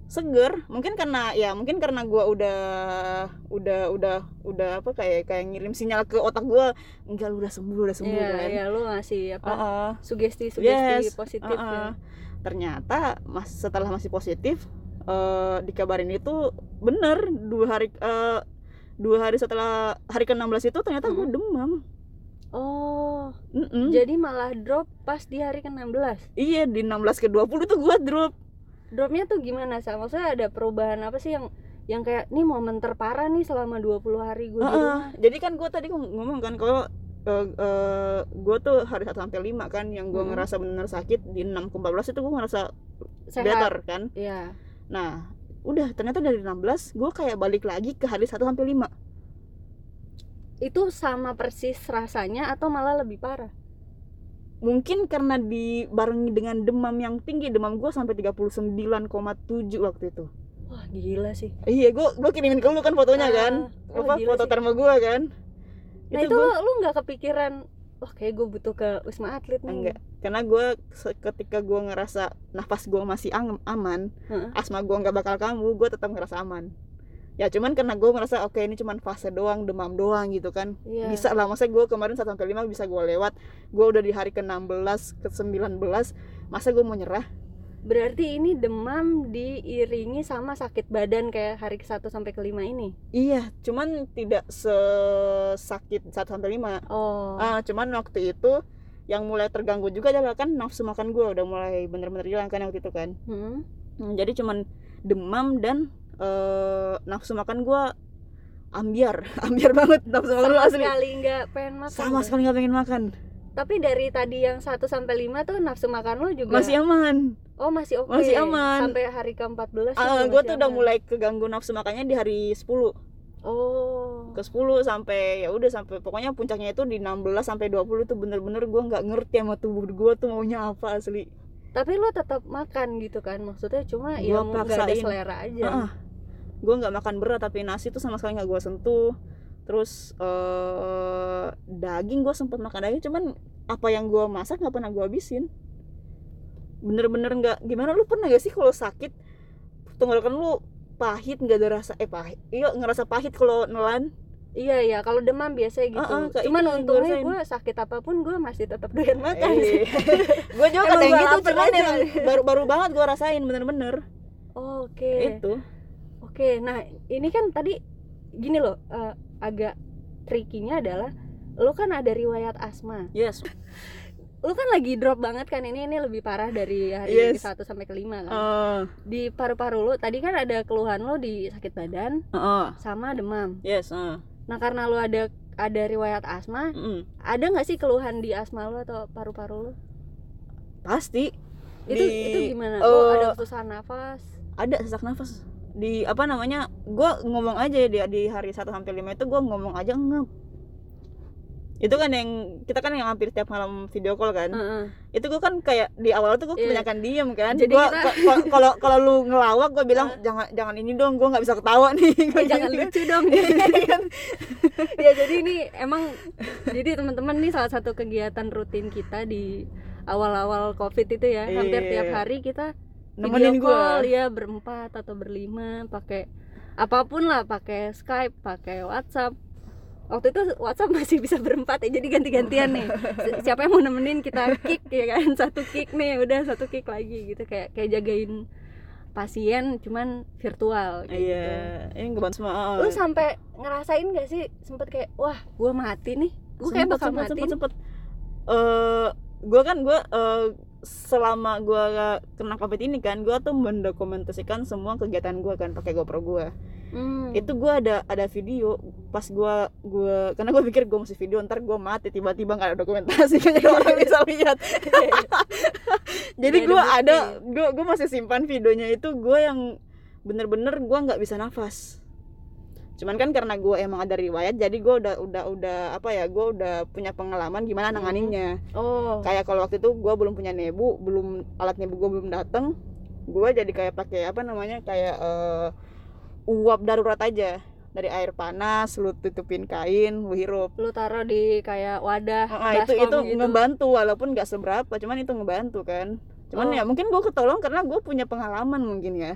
seger mungkin karena ya mungkin karena gue udah udah udah udah apa kayak kayak ngirim sinyal ke otak gue enggak lu udah sembuh lu udah sembuh iya kan iya lu ngasih apa Uh-uh. sugesti sugesti Yes, positif uh-uh. ya ternyata mas setelah masih positif eh dikabarin itu bener dua hari eh, dua hari setelah hari ke 16 itu ternyata gue Mm-mm. demam oh Mm-mm. jadi malah drop pas di hari ke-16 iya di 16 ke 20 itu gue drop dropnya tuh gimana sih maksudnya ada perubahan apa sih yang yang kayak nih momen terparah nih selama 20 hari gue di Heeh. rumah jadi kan gue tadi ngom- ngomong kan kalau eh, eh, gue tuh hari 1 sampai 5 kan yang gue Mm. ngerasa bener sakit di 6 ke 14 itu gue ngerasa sehat better kan Iya. nah udah ternyata dari 16 gue kayak balik lagi ke hari 1 sampai 5 itu sama persis rasanya atau malah lebih parah? Mungkin karena dibarengi dengan demam yang tinggi. Demam gue sampai 39,7 waktu itu. Wah gila sih. Iya gue gue kirimin ke lu kan fotonya Ah, kan? oh, apa foto sih. terma gue kan? Nah itu, gua- lu nggak kepikiran wah kayak gue butuh ke wisma atlet nih. Enggak. Karena gue ketika gue ngerasa nafas gue masih aman Heeh. asma gue nggak bakal kambuh gue tetap ngerasa aman ya cuman karena gue ngerasa oke ini cuman fase doang demam doang gitu kan Iya. bisa lah masa gue kemarin 1 sampai 5 bisa gue lewat gue udah di hari ke 16 ke 19 masa gue mau nyerah berarti ini demam diiringi sama sakit badan kayak hari ke 1 sampai ke 5 ini Iya, cuman tidak sesakit 1 sampai 5. oh Ah, cuman waktu itu yang mulai terganggu juga adalah kan nafsu makan gue udah mulai bener-bener hilang kan waktu itu kan Hmm. Hmm, jadi cuman demam dan eh, nafsu makan gue ambiar ambiar banget nafsu makan sama asli. sekali nggak pengen makan sama sekali nggak pengen makan. Tapi dari tadi yang 1 sampai 5 tuh nafsu makan lu juga masih aman. Oh masih oke. Masih aman. sampai hari ke-14 Ah, juga gue tuh udah mulai keganggu nafsu makannya di hari 10 oh. Ke 10 sampai ya udah sampai pokoknya puncaknya itu di 16 sampai 20 tuh bener-bener gue nggak ngerti sama tubuh gue tuh maunya apa asli. Tapi lu tetap makan gitu kan? Maksudnya cuma Gua ya nggak ada selera aja. Ah, gue nggak makan berat tapi nasi tuh sama sekali nggak gue sentuh. Terus eh daging gue sempet makan daging cuman apa yang gue masak nggak pernah gue habisin. Bener-bener nggak gimana lu pernah gak sih kalau sakit tenggorokan lu pahit nggak ada rasa eh pahit iya ngerasa pahit kalau nelan? Iya iya kalau demam biasa gitu. Ah, kayak cuman itu yang gua untungnya gue sakit apa pun gue masih tetap doyan makan. Sih gue juga kadang gitu cuman emang baru baru banget gue rasain bener-bener. Oke. Itu oke nah ini kan tadi gini loh eh, agak trikinya adalah lu kan ada riwayat asma. Yes. Lu kan lagi drop banget kan ini ini lebih parah dari hari Yes. ke 1 sampai ke 5 kan? Eh, di paru-paru lu tadi kan ada keluhan lu di sakit badan eh, sama demam. Yes eh. nah karena lu ada ada riwayat asma Mm-mm. ada nggak sih keluhan di asma lu atau paru-paru lu pasti. Itu Di- itu gimana? Eh, oh ada susah nafas? Ada sesak nafas di apa namanya gue ngomong aja ya di, di hari 1 sampai 5 itu gue ngomong aja ngap itu kan yang kita kan yang hampir tiap malam video call kan Heeh. itu gue kan kayak di awal tuh gue Iya. kebanyakan diem kan Jadi Gua- kita- kalau kalau lu ngelawak gue bilang Ah. jangan jangan ini dong gue nggak bisa ketawa nih Gua Eh, jangan gitu. lucu dong ya jadi ini emang jadi teman-teman nih salah satu kegiatan rutin kita di awal-awal covid itu ya hampir Iya. tiap hari kita nemenin gue ya berempat atau berlima pakai apa pun lah pakai Skype pakai WhatsApp. Waktu itu WhatsApp masih bisa berempat ya jadi ganti-gantian nih. Si- siapa yang mau nemenin kita kick ya kan? Satu kick nih udah satu kick lagi gitu. Kayak kayak jagain pasien cuman virtual kayak gitu. iya ini ngebantu semua lu sampai ngerasain gak sih sempet kayak wah gua mati nih. Gue kayak bakal sempet, mati sempet, sempet. Eh, gue kan gue eh, selama gue kena covid ini kan gue tuh mendokumentasikan semua kegiatan gue kan pakai GoPro gue Hmm. itu gue ada ada video pas gue gue karena gue pikir gue masih video ntar gue mati tiba-tiba nggak ada dokumentasi jadi orang bisa lihat. Jadi ada gue ada gue gue masih simpan videonya itu gue yang bener-bener gue nggak bisa nafas cuman kan karena gue emang ada riwayat jadi gue udah udah udah apa ya gue udah punya pengalaman gimana Hmm. nanganinnya oh kayak kalau waktu itu gue belum punya nebu belum alat nebu gue belum dateng gue jadi kayak pakai apa namanya kayak eh, uap darurat aja dari air panas lu tutupin kain lu hirup lu taruh di kayak wadah Ah, itu itu gitu. ngebantu walaupun nggak seberapa cuman itu ngebantu kan cuman Oh. ya mungkin gue ketolong karena gue punya pengalaman mungkin ya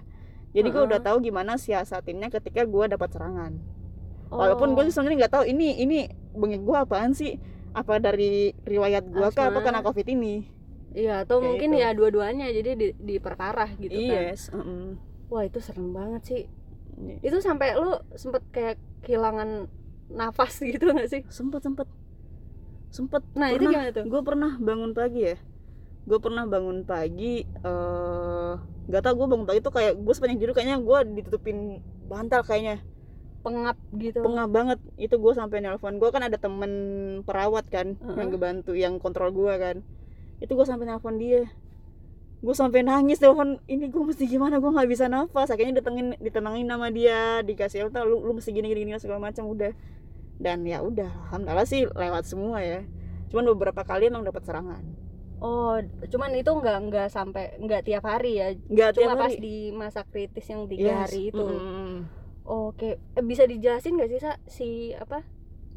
jadi gue udah tahu gimana siasatinnya ketika gue dapat serangan. Oh. walaupun gue sebenarnya nggak tahu ini ini bengek gue apaan sih? Apa dari riwayat gue kah? Apa karena covid ini? Iya atau Kayak mungkin itu. ya dua-duanya jadi di, diperparah gitu kan. Yes mm-mm. wah itu serem banget sih. Iya. itu sampai lu sempet kayak kehilangan nafas gitu gak sih? Sempet sempet. Sempet nah itu Pernah. gimana tuh? Gue pernah bangun pagi ya gue pernah bangun pagi eh nggak tau gue bangun pagi tuh kayak gue sepanjang tidur kayaknya gue ditutupin bantal kayaknya. Pengap gitu. Pengap banget itu gue sampai nelpon. Gue kan ada temen perawat kan Heeh. yang ngebantu yang kontrol gue kan. Itu gue sampai nelpon dia. Gue sampai nangis telepon ini gue mesti gimana? Gue nggak bisa nafas. Akhirnya ditengin ditenangin nama dia dikasih tahu lu lu mesti gini gini, gini segala macam udah. Dan ya udah alhamdulillah sih lewat semua ya. Cuman beberapa kali emang dapat serangan oh cuman itu nggak nggak sampai nggak tiap hari ya? Nggak tiap cuma pas hari di masa kritis yang tiga Yes, hari itu. Mm-mm. oke Eh, bisa dijelasin gak sih Sa, si apa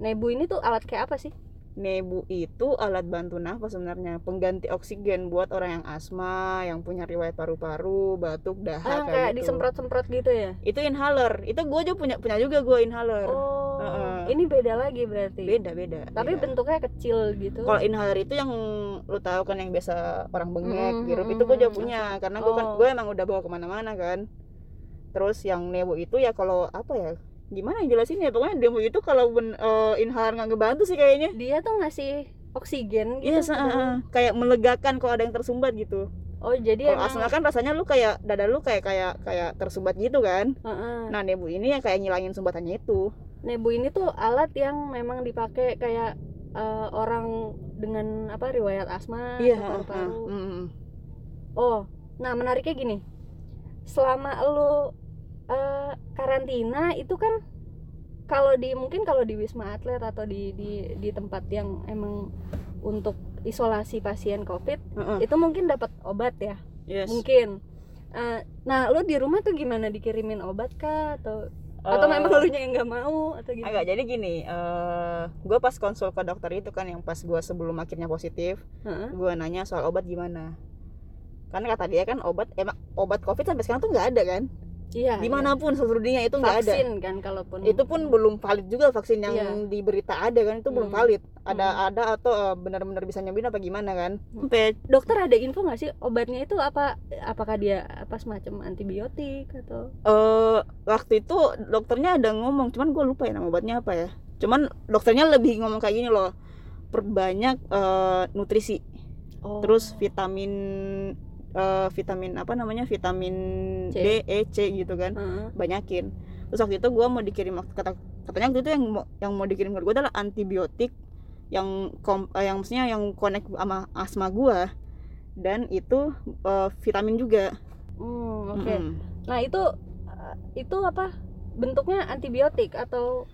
nebu ini tuh alat kayak apa sih Nebu itu alat bantu nafas sebenarnya pengganti oksigen buat orang yang asma, yang punya riwayat paru-paru, batuk, dahak ah kayak gitu. disemprot-semprot gitu ya Itu inhaler. Itu gue juga punya punya juga gue inhaler. oh Heeh. ini beda lagi berarti Beda beda. tapi beda. bentuknya kecil gitu kalau inhaler itu yang lu tahu kan yang biasa orang bengek, Mm, hirup mm, itu gue juga mm, punya karena gue kan Oh. gue emang udah bawa ke mana-mana kan. Terus yang nebu itu ya kalau apa ya? Gimana yang jelasin ya? Pokoknya nebu itu kalau ben- eh, inhaler nggak ngebantu sih kayaknya. dia tuh ngasih oksigen gitu Iya, sa- dalam. uh, kayak melegakan kalau ada yang tersumbat gitu. oh jadi Kalau asma kan rasanya lu kayak dada lu kayak kayak kayak tersumbat gitu kan. Heeh. Nah, nebu ini yang kayak ngilangin sumbatannya itu. Nebu ini tuh alat yang memang dipakai kayak eh, orang dengan apa riwayat asma Iya, atau paru-paru. heeh. Mm, Oh, nah menariknya gini. Selama lu eh, karantina itu kan kalau di mungkin kalau di wisma atlet atau di di di tempat yang emang untuk isolasi pasien covid Heeh. itu mungkin dapat obat ya? Yes. mungkin. Eh, nah lu di rumah tuh gimana? Dikirimin obat kah? Atau atau Eh, memang lu yang nggak mau atau gitu agak jadi gini eh gue pas konsul ke dokter itu kan yang pas gue sebelum akhirnya positif Heeh. gue nanya soal obat gimana. Karena kata dia kan obat emang obat covid sampai sekarang tuh nggak ada kan iya iya. di mana pun seluruh dunia itu nggak ada. Vaksin kan kalaupun. Itu pun belum valid juga vaksin yang Iya. di berita ada kan itu belum Hmm. valid. Ada ada atau eh, benar-benar bisa nyembuhin apa gimana kan. Sampai dokter ada info nggak sih obatnya itu apa apakah dia apa semacam antibiotik atau? Eh waktu itu dokternya ada ngomong cuman gue lupa ya nama obatnya apa ya. Cuman dokternya lebih ngomong kayak gini loh perbanyak eh, nutrisi. Oh. terus vitamin eh, vitamin apa namanya vitamin C. D E C gitu kan Heeh. banyakin. Terus waktu itu gue mau dikirim kata katanya waktu itu yang mau yang mau dikirim ke gue adalah antibiotik yang kom, eh, yang maksudnya yang connect sama asma gue dan itu eh, vitamin juga. Hmm, oke. Mm-mm. nah itu itu apa? Bentuknya antibiotik atau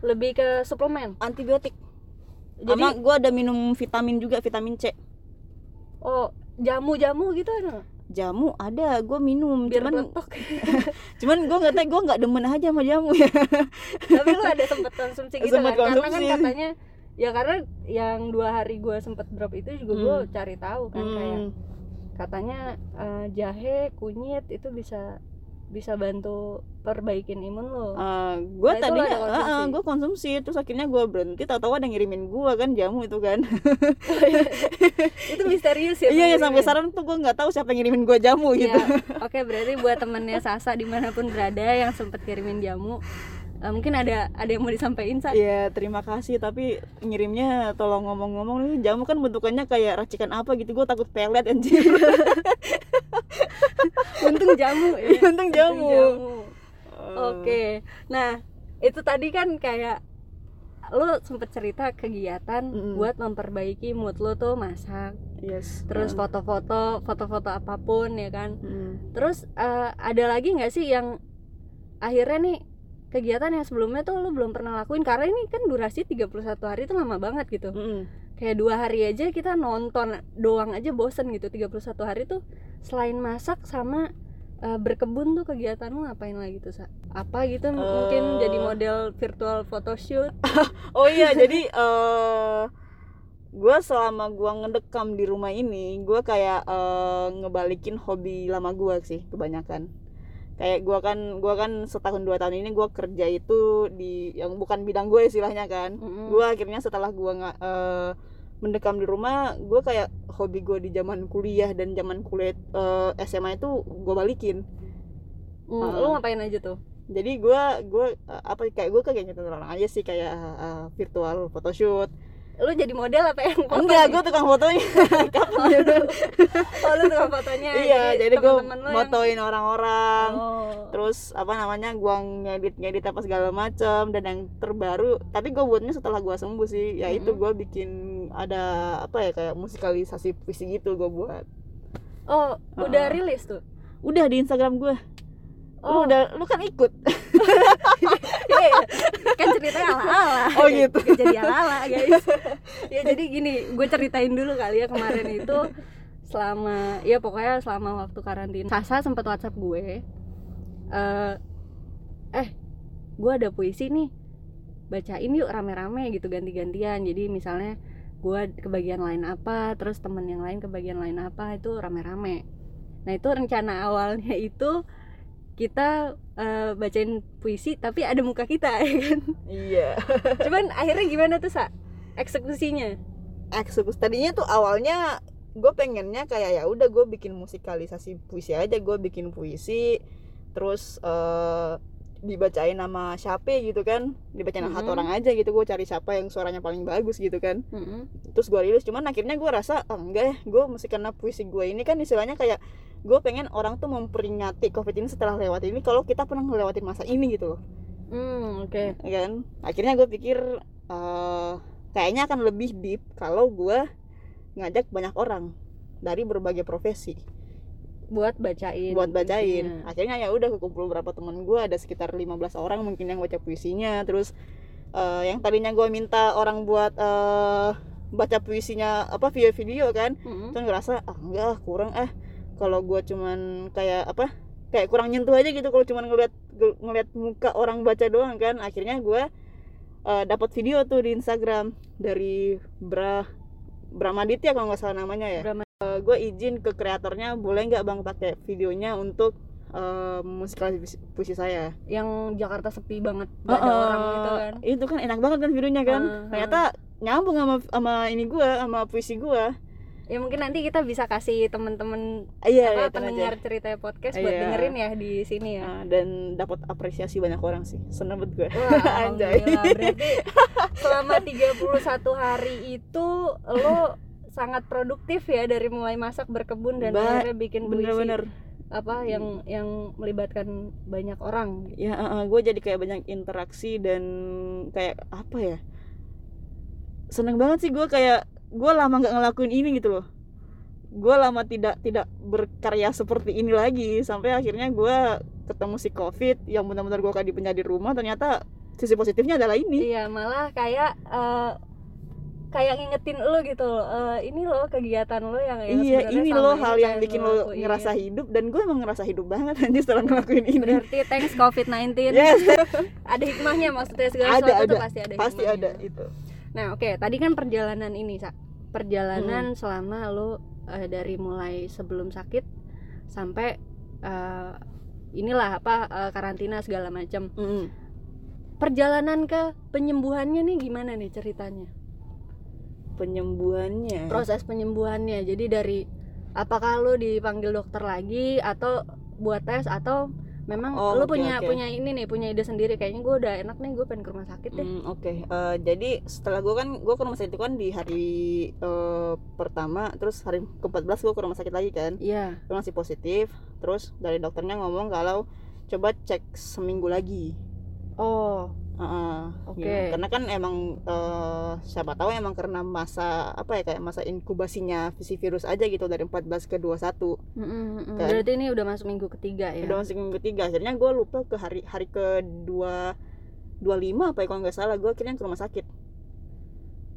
lebih ke suplemen? Antibiotik. Jadi gue ada minum vitamin juga vitamin C. Oh jamu-jamu gitu ada jamu ada gue minum biar cuman cuman gue nggak tahu gue nggak demen aja sama jamu ya tapi lu ada sempet konsumsi gitu Sempet kan karena kan konsumsi. katanya ya karena yang dua hari gue sempet drop itu juga gue Hmm. cari tahu kan kayak Hmm. katanya eh, jahe kunyit itu bisa bisa bantu perbaikin imun lo Eh, gue Nah, itu tadinya ada konsumsi. gue konsumsi terus akhirnya gue berhenti tahu-tahu ada ngirimin gue kan jamu itu kan itu misterius ya iya ya sampai sekarang tuh gue nggak tahu siapa yang ngirimin gue jamu Iya. gitu oke berarti buat temennya Sasa di mana pun berada yang sempet kirimin jamu eh, mungkin ada ada yang mau disampaikan Sa? Iya terima kasih tapi ngirimnya tolong ngomong-ngomong nih jamu kan bentukannya kayak racikan apa gitu gue takut pelet anjir untung jamu ya Untung Untung jamu. jamu. Oke, nah itu tadi kan kayak lo sempet cerita kegiatan buat memperbaiki mood lo tuh masak, yes terus Mm. foto-foto, foto-foto apa pun ya kan. Mm. Terus eh, ada lagi nggak sih yang akhirnya nih kegiatan yang sebelumnya tuh lo belum pernah lakuin karena ini kan durasi 31 hari itu lama banget gitu. Mm. Kayak dua hari aja kita nonton doang aja bosen gitu 31 hari tuh selain masak sama eh, berkebun tuh kegiatan lu ngapain lagi tuh Sa? apa gitu M- mungkin Eh. jadi model virtual photoshoot oh iya jadi eh gue selama gue ngedekam di rumah ini gue kayak eh, ngebalikin hobi lama gue sih kebanyakan kayak gue kan gua kan setahun dua tahun ini gue kerja itu di yang bukan bidang gue istilahnya kan Mm-mm. gue akhirnya setelah gue nggak eh, mendekam di rumah gue kayak hobi gue di zaman kuliah dan zaman kuliah eh, SMA itu gue balikin Hmm, Ah. lu ngapain aja tuh jadi gue gue eh, apa kayak gue kayak gitu orang aja sih kayak eh, virtual photoshoot lu jadi model apa yang foto enggak gue tukang fotonya. Oh lu tukang fotonya iya jadi gue temen-temen lu yang- motoin orang-orang. Oh. terus apa namanya gue ngedit ngedit apa segala macam dan yang terbaru tapi gue buatnya setelah gue sembuh sih. Yaitu Mm-mm. gue bikin ada apa ya kayak musikalisasi puisi gitu gue buat. Oh udah Ah. rilis tuh? Udah di Instagram gue Oh. lu udah lu kan ikut. Iya, kan ceritanya ala-ala. Oh, gitu. jadi ala-ala guys. Ya jadi gini gue ceritain dulu kali ya kemarin itu selama ya pokoknya selama waktu karantina. Sasa sempat WhatsApp gue eh eh gue ada puisi nih. Bacain yuk rame-rame gitu ganti-gantian. Jadi misalnya gue kebagian lain apa terus temen yang lain kebagian lain apa itu rame-rame. Nah itu rencana awalnya itu kita eh, bacain puisi tapi ada muka kita ya kan? Iya. Cuman akhirnya gimana tuh sa? Eksekusinya? Eksekusi tadinya tuh awalnya gue pengennya kayak ya udah gue bikin musikalisasi puisi aja gue bikin puisi terus eh dibacain nama siapa gitu kan? Dibacain nama satu Mhm. orang aja gitu gue cari siapa yang suaranya paling bagus gitu kan? Mm-mm. terus gue rilis cuman akhirnya gue rasa oh, enggak ya gue mesti karena puisi gue ini. Kan istilahnya kayak gue pengen orang tuh memperingati covid ini setelah lewat ini kalau kita pernah ngelewatin masa ini gitu loh. Hmm, oke. Ya kan? Akhirnya gue pikir eh, kayaknya akan lebih deep kalau gue ngajak banyak orang dari berbagai profesi. Buat bacain buat bacain. puisinya. akhirnya ya udah kekumpul berapa temen gue ada sekitar 15 orang mungkin yang baca puisinya. Terus eh, yang tadinya gue minta orang buat eh, baca puisinya apa video-video kan Mm-mm. terus ngerasa ah enggak kurang ah kalau gue cuman kayak apa kayak kurang nyentuh aja gitu kalau cuman ngeliat ngeliat muka orang baca doang kan. Akhirnya gue eh, dapat video tuh di Instagram dari Bra Bramaditya kalau nggak salah namanya ya. Brahma- gue izin ke kreatornya boleh nggak bang pakai videonya untuk eh, musikalisasi puisi saya? Yang Jakarta sepi banget gak ada orang gitu kan? Itu kan enak banget kan videonya kan. Heeh, ternyata nyambung sama sama ini gue sama puisi gue ya mungkin nanti kita bisa kasih temen-temen iya apa aja. pendengar cerita podcast buat Iya. dengerin ya di sini ya Ah, dan dapat apresiasi banyak orang sih seneng banget gue Wah, Anjay. Berarti selama 31 hari itu lo sangat produktif ya dari mulai masak berkebun dan Ba- akhirnya bikin puisi bener-bener apa yang yang melibatkan banyak orang. ya gue jadi kayak banyak interaksi dan kayak apa ya seneng banget sih gue kayak gue lama nggak ngelakuin ini gitu loh. Gue lama tidak tidak berkarya seperti ini lagi. Sampai akhirnya gue ketemu si covid yang benar-benar gue kayak dipenjara di rumah ternyata sisi positifnya adalah ini. Iya, malah kayak eh, kayak ngingetin lo gitu loh. eh, ini loh kegiatan lo yang, yang iya ini selama loh hal yang bikin lo lo ngerasa hidup dan gue emang ngerasa hidup banget anjir setelah ngelakuin ini. Berarti thanks COVID-19 yes. Ada hikmahnya maksudnya segala Ada, sesuatu ada. pasti ada pasti hikmahnya. ada itu Nah, oke, tadi kan perjalanan ini, Sa. Hmm. Perjalanan selama lo eh, dari mulai sebelum sakit sampai eh, inilah apa eh, karantina segala macam. Mm. Perjalanan ke penyembuhannya nih gimana nih ceritanya? penyembuhannya Proses penyembuhannya. Jadi dari apakah lo dipanggil dokter lagi atau buat tes atau memang Oh, lo oke, punya oke. punya ini nih, punya ide sendiri kayaknya gue udah enak nih gue pengen ke rumah sakit deh. Hmm, Oke, Eh, jadi setelah gue kan gue ke rumah sakit itu kan di hari eh, pertama, terus hari ke-14 gue ke rumah sakit lagi kan, Iya. gue masih positif, terus dari dokternya ngomong kalau coba cek seminggu lagi. Oh, Heeh, Oke. gitu. Karena kan emang eh, siapa tahu emang karena masa apa ya kayak masa inkubasinya si virus aja gitu dari 14 ke 21. mm, mm, mm. Kan? berarti ini udah masuk minggu ketiga ya? Udah masuk minggu ketiga. Akhirnya gue lupa ke hari hari ke 2 25 apa ya kalau nggak salah gue akhirnya ke rumah sakit.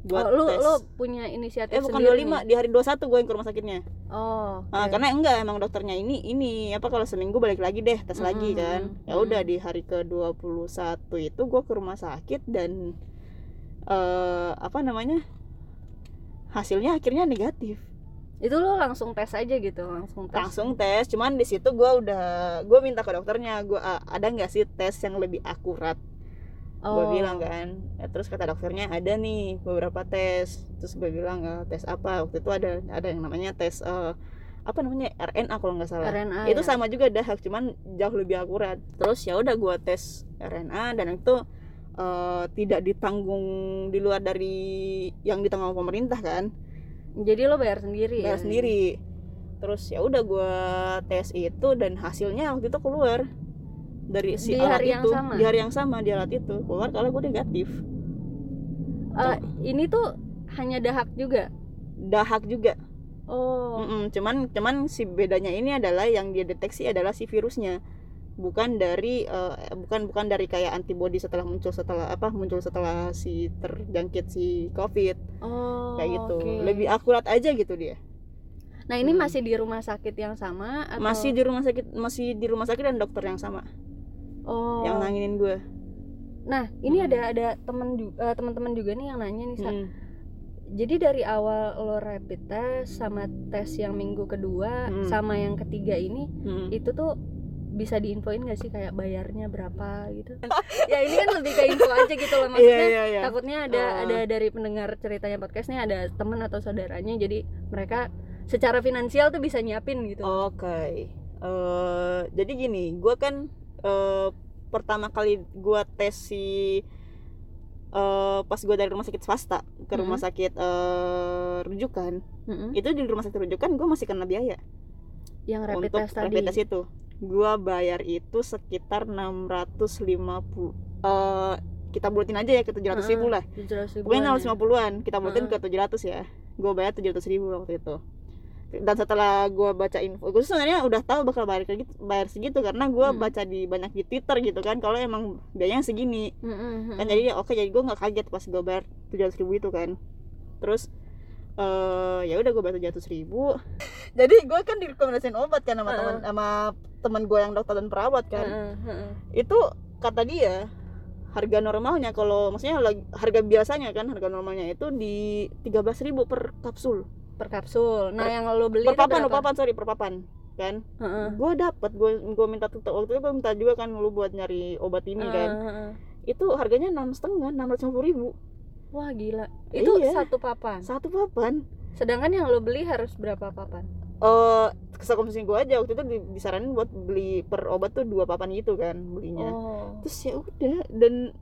Buat oh, lu tes. lu punya inisiatif eh bukan sendiri 25 nih? di hari 21 gue yang ke rumah sakitnya Oh. Ah, oke. karena enggak emang dokternya ini ini apa kalau seminggu balik lagi deh tes lagi Mm-mm, kan ya udah di hari ke 21 itu gue ke rumah sakit dan eh apa namanya hasilnya akhirnya negatif itu lu langsung tes aja gitu, langsung tes. langsung tes cuman di situ gue udah gue minta ke dokternya gue ada nggak sih tes yang lebih akurat Oh. gue bilang kan Ya, terus kata dokternya ada nih beberapa tes terus gue bilang "Eh, tes apa waktu itu ada ada yang namanya tes eh, apa namanya RNA kalau nggak salah RNA. itu ya? sama juga dahak cuman jauh lebih akurat terus ya udah gue tes RNA dan itu eh, tidak ditanggung di luar dari yang ditanggung pemerintah kan Jadi lo bayar sendiri ya? bayar sendiri terus ya udah gue tes itu dan hasilnya waktu itu keluar dari si Di alat hari yang itu sama? di hari yang sama di alat itu keluar kalau gue negatif Eh, ini tuh hanya dahak juga. dahak juga Oh. Mm-mm, cuman cuman si bedanya ini adalah yang dia deteksi adalah si virusnya bukan dari eh, bukan bukan dari kayak antibody setelah muncul setelah apa muncul setelah si terjangkit si covid Oh. kayak gitu oke. lebih akurat aja gitu dia Nah, ini Hmm. masih di rumah sakit yang sama atau masih di rumah sakit masih di rumah sakit dan dokter yang sama Oh. yang nanginin gue Nah, ini Hmm. ada ada temen ju- eh, teman-teman juga nih yang nanya nih, Sa. Mm. Jadi dari awal lo rapid test sama tes yang minggu kedua Hmm. sama yang ketiga ini Mm. itu tuh bisa diinfoin gak sih kayak bayarnya berapa gitu? ya ini kan lebih ke info aja gitu loh maksudnya. iya iya Takutnya ada Oh. ada dari pendengar ceritanya podcast nih ada teman atau saudaranya jadi mereka secara finansial tuh bisa nyiapin gitu. oke Eh, jadi gini gue kan eh, pertama kali gue tes si eh, pas gue dari rumah sakit swasta ke rumah Mhm. sakit eh, rujukan Mm-mm. itu di rumah sakit rujukan gue masih kena biaya yang rapid untuk test tadi rapid test itu gue bayar itu sekitar 650 eh kita bulatin aja ya ke 700 ribu lah 700 pokoknya ya. 650-an kita bulatin Heeh. ke 700 ya gue bayar 700 ribu waktu itu dan setelah gue baca info gue sebenarnya udah tahu bakal bayar gitu bayar segitu karena gue Hmm. baca di banyak di twitter gitu kan kalau emang biayanya segini Mm-mm, kan mm-mm. jadi ya oke jadi gue nggak kaget pas gue bayar 700 ribu itu kan terus eh ya udah gue bayar 700 ribu jadi gue kan direkomendasiin obat kan sama Heeh. teman sama teman gue yang dokter dan perawat kan Heeh, heeh. itu kata dia harga normalnya kalau maksudnya harga biasanya kan harga normalnya itu di 13.000 per kapsul per kapsul. Nah Per- yang lo beli per papan per papan sorry per papan kan? Heeh. gue dapet gue gue minta waktu itu gue minta juga kan lu buat nyari obat ini kan? Heeh, heeh. itu harganya enam setengah enam ratus ribu. Wah gila. Itu Iya. satu papan? Satu papan. Sedangkan yang lo beli harus berapa papan? Eh kesakomisi gue aja waktu itu di- disaranin buat beli per obat tuh dua papan gitu kan belinya. Oh. Terus ya udah dan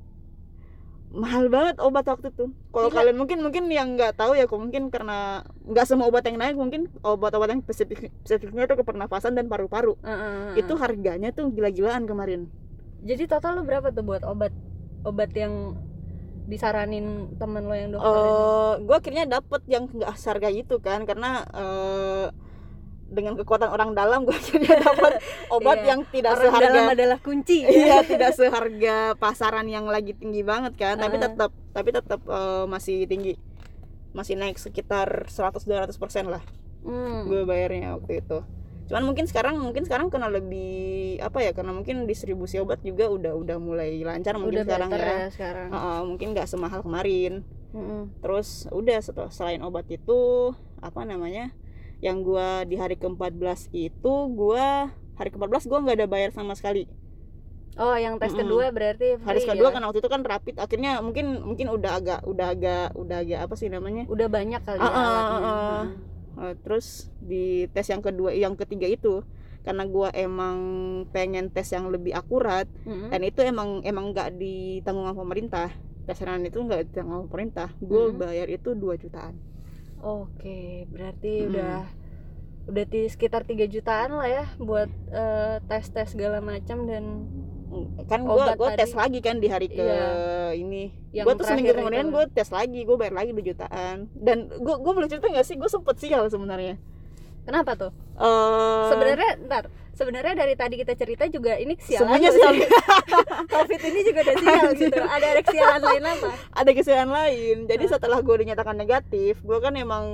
mahal banget obat waktu itu kalau Gila. kalian mungkin mungkin yang nggak tahu ya kok mungkin karena nggak semua obat yang naik mungkin obat-obat yang spesifik spesifiknya itu ke pernafasan dan paru-paru Heeh, heeh. itu harganya tuh gila-gilaan kemarin jadi total lo berapa tuh buat obat obat yang disaranin temen lo yang dokter ini? eh gue akhirnya dapet yang nggak seharga itu kan karena eh dengan kekuatan orang dalam gue akhirnya dapat obat Iya. yang tidak orang seharga dalam adalah kunci iya tidak seharga pasaran yang lagi tinggi banget kan tapi Heeh. tetap tapi tetap eh, masih tinggi masih naik sekitar 100-200 persen lah Hmm. gue bayarnya waktu itu cuman mungkin sekarang mungkin sekarang kena lebih apa ya karena mungkin distribusi obat juga udah udah mulai lancar mungkin udah sekarang ya ya sekarang Heeh, mungkin nggak semahal kemarin Mm-mm. terus udah setelah selain obat itu apa namanya yang gua di hari ke-14 itu gua hari ke-14 gua nggak ada bayar sama sekali oh yang tes kedua berarti hari free kedua ya? kan waktu itu kan rapid akhirnya mungkin mungkin udah agak udah agak udah agak apa sih namanya udah banyak kali Ah, ya ah, alatnya. ah, ah. Mm. Eh, terus di tes yang kedua yang ketiga itu karena gua emang pengen tes yang lebih akurat Mm-mm. dan itu emang emang nggak ditanggung sama pemerintah teseran itu nggak ditanggung sama pemerintah gue Mm-mm. bayar itu 2 jutaan Oke, berarti Mm-mm. udah udah di sekitar 3 jutaan lah ya buat eh, tes-tes segala macam dan kan gue gue tes lagi kan di hari ke Iya. ini gue tuh seminggu kemudian gue tes lagi gue bayar lagi 2 jutaan dan gue gue boleh cerita nggak sih gue sempet sial sebenarnya kenapa tuh? Eh, Sebenarnya ntar sebenarnya dari tadi kita cerita juga ini kesialan semuanya sial sih. Covid ini juga ada sial gitu. Ada ada kesialan lain apa? ada kesialan lain jadi setelah gue dinyatakan negatif gue kan emang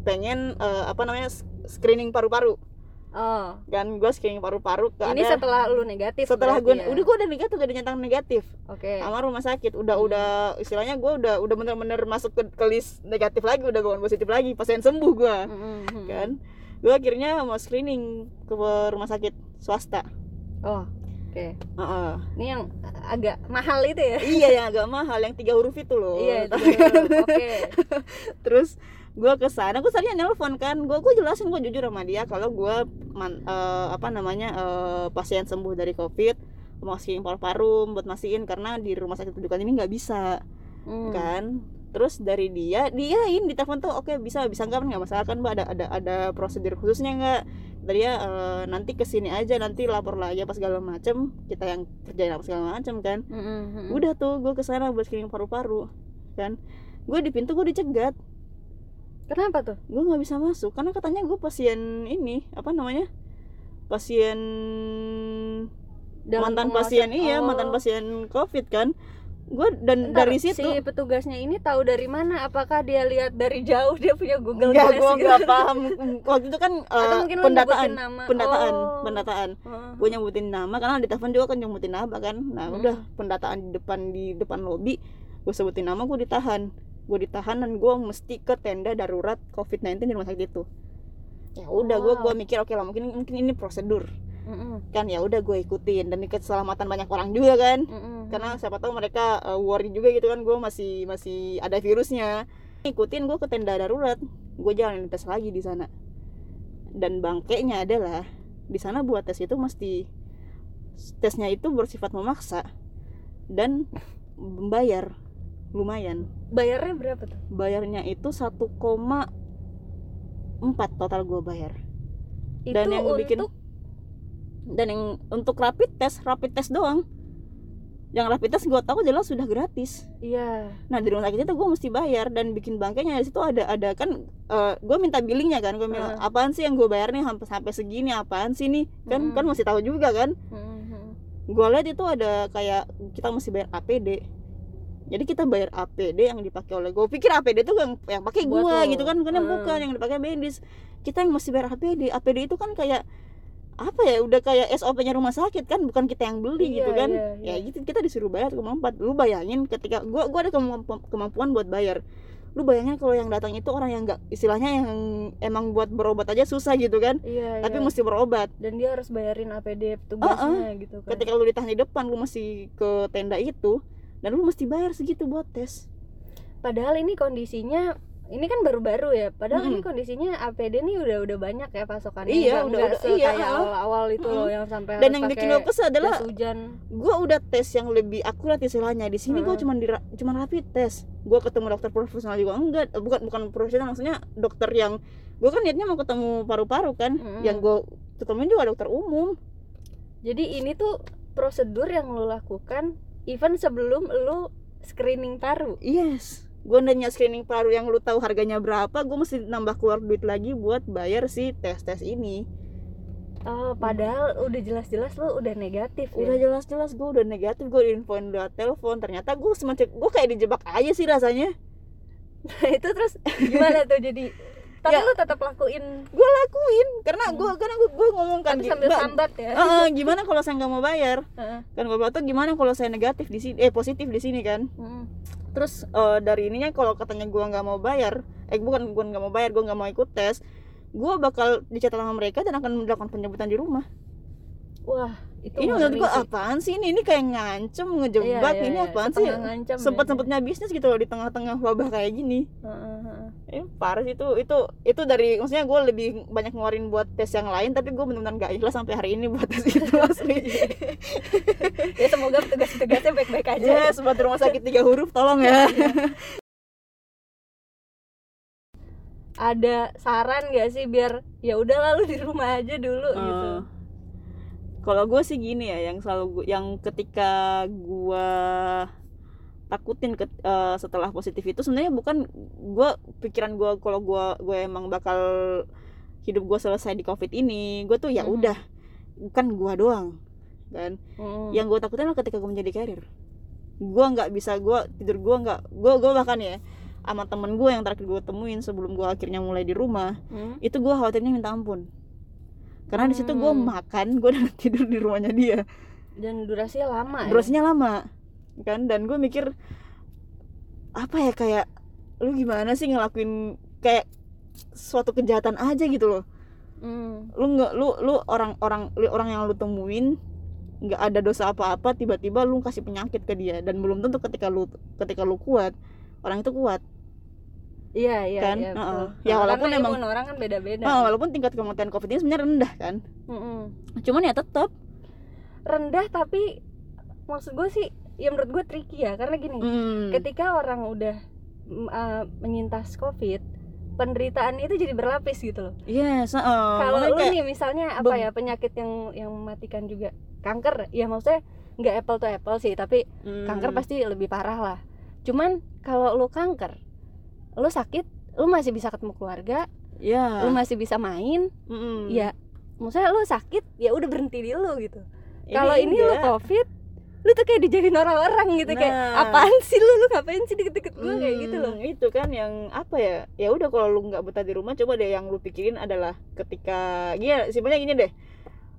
pengen eh, apa namanya screening paru-paru Oh, kan gue screening paru-paru ke ini ada setelah lu negatif. setelah gue ya? udah gue udah negatif udah dinyatakan negatif Oke. sama rumah sakit udah Hmm. udah istilahnya gue udah udah bener-bener masuk ke, ke list negatif lagi udah bukan positif lagi pasien sembuh gue Mm-mm, mm-mm. kan gue akhirnya mau screening ke rumah sakit swasta Oh, oke. Heeh. Ini yang agak mahal itu ya? iya yang agak mahal yang tiga huruf itu loh Iya. Oke. terus gue ke sana gue tadinya nelpon kan gue gue jelasin gue jujur sama dia kalau gue eh, apa namanya eh, pasien sembuh dari covid mau screening paru-paru buat mastiin karena di rumah sakit rujukan ini nggak bisa Hmm. kan terus dari dia diain di telepon tuh oke bisa bisa nggak nggak masalah kan mbak ada ada ada prosedur khususnya nggak? Dari dia "Eh, nanti ke sini aja nanti lapor lagi apa segala macem. Kita yang kerjain apa segala macem kan. Mm-mm, mm-mm. udah tuh gue ke sana buat screening paru-paru kan. Gue di pintu gue dicegat. Kenapa tuh? gue nggak bisa masuk karena katanya gue pasien ini apa namanya pasien Dalam mantan pasien iya Oh. mantan pasien covid kan gue dan Ntar, dari situ si petugasnya ini tahu dari mana? Apakah dia lihat dari jauh dia punya Google Glass gue gitu? nggak paham. Waktu itu kan lo pendataan, nama? pendataan, Oh. pendataan. Oh. Gue nyebutin nama karena di telepon juga kan nyebutin nama kan. Nah Hmm. udah pendataan di depan di depan lobi, gue sebutin nama gue ditahan. Gue ditahan dan gue mesti ke tenda darurat COVID-19 di rumah sakit itu. Ya udah gue Wow. gue mikir oke lah mungkin mungkin ini prosedur Mm-mm, kan ya udah gue ikutin dan ini keselamatan banyak orang juga kan. Mm-mm. karena siapa tahu mereka uh, worry juga gitu kan gue masih masih ada virusnya. Ikutin gue ke tenda darurat gue jalanin tes lagi di sana. Dan bangkainya adalah di sana buat tes itu mesti tesnya itu bersifat memaksa dan membayar lumayan. Bayarnya berapa tuh? Bayarnya itu 1,4 total gue bayar. Itu Dan yang untuk bikin- dan yang untuk rapid test rapid test doang. Yang rapid test gue tahu jelas sudah gratis. Iya. Nah di rumah sakit itu gue mesti bayar dan bikin bangkainya. Di situ ada ada kan gue minta billingnya kan. Gue bilang Heeh. apaan sih yang gue bayar nih? Sampai sampai segini apaan sih nih? Kan Mm-mm. kan mesti tahu juga kan. Mhm. gue lihat itu ada kayak kita mesti bayar APD jadi kita bayar APD yang dipakai oleh gue pikir APD itu yang yang pakai gue gitu kan. Kan Hmm. bukan yang dipakai medis. Kita yang mesti bayar APD APD itu kan kayak apa ya udah kayak SOP-nya rumah sakit kan bukan kita yang beli Iya, gitu kan. iya, ya iya. gitu kita disuruh bayar kemampuan. Lu bayangin ketika gua gua ada kemampu- kemampuan buat bayar. Lu bayangin kalau yang datang itu orang yang nggak istilahnya yang emang buat berobat aja susah gitu kan. Iya tapi iya. mesti berobat. Dan dia harus bayarin APD tugasnya gitu kan. Ketika lu ditahan di depan lu mesti ke tenda itu dan lu mesti bayar segitu buat tes. Padahal ini kondisinya ini kan baru-baru ya padahal ini Mm-mm. kondisinya APD nih udah udah banyak ya pasokannya Iya, udah- udah- iya, kayak awal-awal itu loh Mm-mm. yang sampai dan harus yang bikin gue kesel adalah hujan gue udah tes yang lebih akurat istilahnya di sini gue Heeh. cuma di cuma rapid tes gue ketemu dokter profesional juga enggak bukan bukan profesional maksudnya dokter yang gue kan niatnya mau ketemu paru-paru kan Mm-mm. yang gue ketemuin juga dokter umum jadi ini tuh prosedur yang lo lakukan even sebelum lo screening paru yes gue nanya screening paru yang lu tahu harganya berapa gue mesti nambah keluar duit lagi buat bayar si tes tes ini. Oh padahal udah jelas-jelas lo udah negatif udah ya jelas-jelas gue udah negatif gue diinfoin lewat telepon ternyata gue semacam gue kayak dijebak aja sih rasanya. Itu terus gimana tuh? Jadi tapi Ya. lo tetap lakuin? Gue lakuin karena gue karena gue ngomong kan sambil Mbak, sambat ya? "Eh, eh, gimana kalau saya nggak mau bayar? Heeh. kan gue bilang tuh gimana kalau saya negatif di sini eh positif di sini kan? Mm. Terus eh, dari ininya kalau katanya gue nggak mau bayar eh bukan gue nggak mau bayar gue nggak mau ikut tes gue bakal dicatat sama mereka dan akan melakukan penjemputan di rumah. Wah itu ini menurut gue sih. apaan sih ini? Ini kayak ngancem ngejebak. Iya, iya, ini iya. apaan sih? Setengah ngancam ya. sempet sempetnya bisnis gitu loh di tengah-tengah wabah kayak gini. Heeh. ini parah sih. Itu itu itu dari maksudnya gue lebih banyak ngeluarin buat tes yang lain tapi gue benar-benar gak ikhlas sampai hari ini buat tes itu asli. Ya semoga petugas-petugasnya baik-baik aja. Ya buat rumah sakit tiga huruf tolong ya. Ada saran gak sih biar ya udah lalu di rumah aja dulu gitu? Eh, kalau gue sih gini ya yang selalu gua, yang ketika gue takutin ke, eh, setelah positif itu sebenarnya bukan gue pikiran gue kalau gue gue emang bakal hidup gue selesai di covid ini gue tuh ya udah bukan gue doang kan Mm. yang gue takutin adalah ketika gue menjadi karir gue nggak bisa gue tidur gue nggak gue gue bahkan ya sama temen gue yang terakhir gue temuin sebelum gue akhirnya mulai di rumah Mm. itu gue khawatirnya minta ampun karena di situ gue Hmm. makan gue dan tidur di rumahnya dia dan durasinya lama ya? durasinya lama kan dan gue mikir apa ya kayak lu gimana sih ngelakuin kayak suatu kejahatan aja gitu loh Mm. lu nggak lu lu orang orang lu orang yang lu temuin nggak ada dosa apa-apa tiba-tiba lu kasih penyakit ke dia dan belum tentu ketika lu ketika lu kuat orang itu kuat iya iya Kan? iya, Heeh. betul. Ya, Karena walaupun emang- imun orang kan beda-beda. Nah, walaupun tingkat kematian covid ini sebenarnya rendah kan? Mm-mm. cuman ya tetap rendah tapi maksud gue sih ya menurut gue tricky ya. Karena gini mm, ketika orang udah mm, uh, menyintas covid penderitaan itu jadi berlapis gitu loh. Yes uh, kalau lu kayak- nih misalnya apa ya penyakit yang yang mematikan juga? Kanker ya maksudnya nggak apple to apple sih tapi mm, kanker pasti lebih parah lah. Cuman kalau lu kanker lu sakit lu masih bisa ketemu keluarga ya lu masih bisa main mm, ya maksudnya lu sakit ya udah berhenti di lu gitu. Ini kalau ini lu enggak. covid lu tuh kayak dijadiin orang-orang gitu kayak Nah. apaan sih lu? Lu ngapain sih deket-deket gue kayak gitu loh. Hmm, itu kan yang apa ya ya udah kalau lu nggak betah di rumah coba deh yang lu pikirin adalah ketika gini simpelnya gini deh.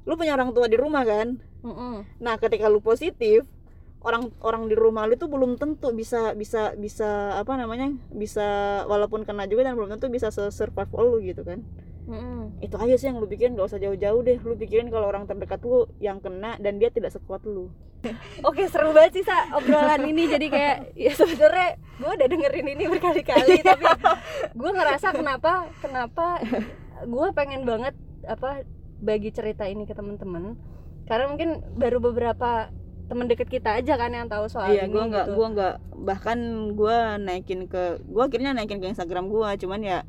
Lu punya orang tua di rumah kan? Mm-mm. nah ketika lu positif orang orang di rumah lu tuh belum tentu bisa bisa bisa apa namanya bisa walaupun kena juga dan belum tentu bisa survive lu gitu kan. Mm-mm. itu aja sih yang lu pikirin gak usah jauh-jauh deh. Lu pikirin kalau orang terdekat lu yang kena dan dia tidak sekuat lu. Oke seru banget sih sa obrolan ini. Jadi kayak ya sebenarnya gue udah dengerin ini berkali-kali tapi gue ngerasa kenapa kenapa gue pengen banget apa bagi cerita ini ke temen-temen. Karena mungkin baru beberapa temen deket kita aja kan yang tahu soal iya ini gue nggak gitu. gua nggak bahkan gue naikin ke gue akhirnya naikin ke Instagram gue cuman ya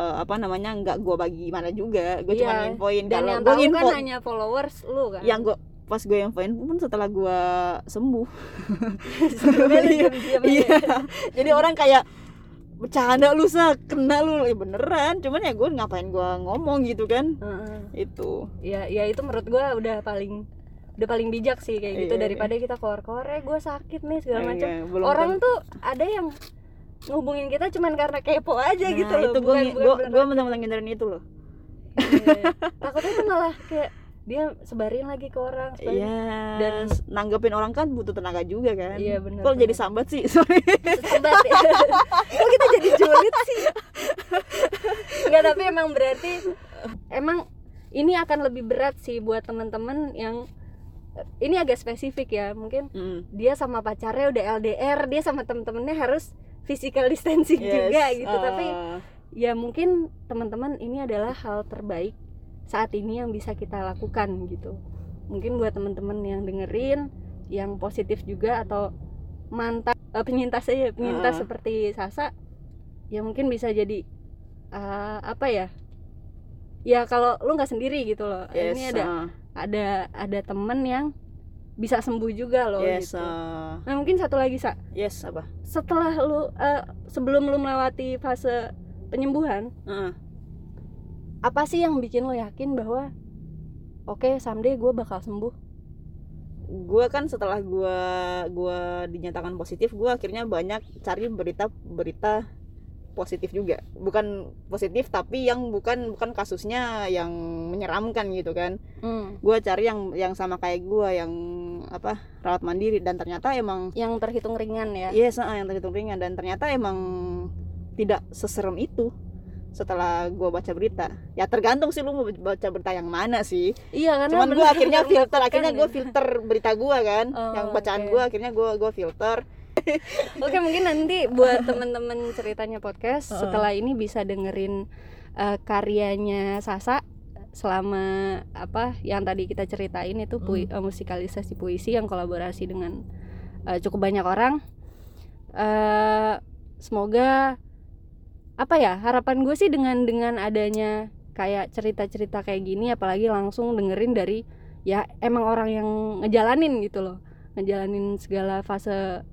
eh, apa namanya nggak gue bagi mana juga. Gue cuma Iya, infoin dan kalau yang gue tahu info kan hanya followers lu kan. Yang gue pas gue infoin pun setelah gue sembuh. Iya, iya. jadi orang kayak bercanda lu sa. Kena lu. Ya beneran. Cuman ya gue ngapain gue ngomong gitu kan. Heeh. itu. Ya ya itu menurut gua udah paling udah paling bijak sih kayak gitu Iya, daripada kita keluar-keluar eh gue sakit nih segala macam Iya, orang tentu. tuh ada yang ngehubungin kita cuman karena kepo aja Nah, gitu loh itu gue gue gue bener-bener ngindarin itu loh Iya. takutnya tuh malah kayak dia sebarin lagi ke orang sebarin. Iya, Dan- nanggepin orang kan butuh tenaga juga kan. Iya, benar, Kok jadi sambat sih? Sorry. Sebat ya. Kok kita jadi julid sih? Enggak, tapi emang berarti emang ini akan lebih berat sih buat teman-teman yang ini agak spesifik ya. Mungkin Mm. dia sama pacarnya udah LDR, dia sama temen-temennya harus physical distancing juga Yes, gitu. Tapi uh, ya mungkin teman-teman ini adalah hal terbaik saat ini yang bisa kita lakukan gitu mungkin buat teman-teman yang dengerin yang positif juga atau mantan eh, penyintas aja penyintas Ah. seperti Sasa ya mungkin bisa jadi eh, apa ya ya kalau lu nggak sendiri gitu loh yes, ini ada uh, ada ada temen yang bisa sembuh juga loh yes, gitu. uh, nah mungkin satu lagi sa. Yes apa? setelah lu eh, sebelum lu melewati fase penyembuhan Uh, apa sih yang bikin lo yakin bahwa oke someday gue bakal sembuh gue kan setelah gue gua dinyatakan positif, gue akhirnya banyak cari berita berita positif juga. Bukan positif tapi yang bukan bukan kasusnya yang menyeramkan gitu kan. Hmm. Gue cari yang yang sama kayak gue yang apa rawat mandiri dan ternyata emang yang terhitung ringan ya Yes, ah, yang terhitung ringan dan ternyata emang tidak seserem itu setelah gua baca berita. Ya tergantung sih lu mau baca berita yang mana sih. iya karena Cuman bener- akhirnya filter, akhirnya gua menakutkan filter berita gua kan, Oh, yang bacaan oke. gua akhirnya gua gua filter. oke mungkin nanti buat temen-temen ceritanya podcast Heeh. setelah ini bisa dengerin eh, karyanya Sasa selama apa yang tadi kita ceritain itu pui- eh, musikalisasi puisi yang kolaborasi dengan eh, cukup banyak orang. Eh semoga apa ya harapan gue sih dengan dengan adanya kayak cerita-cerita kayak gini apalagi langsung dengerin dari ya emang orang yang ngejalanin gitu loh. Ngejalanin segala fase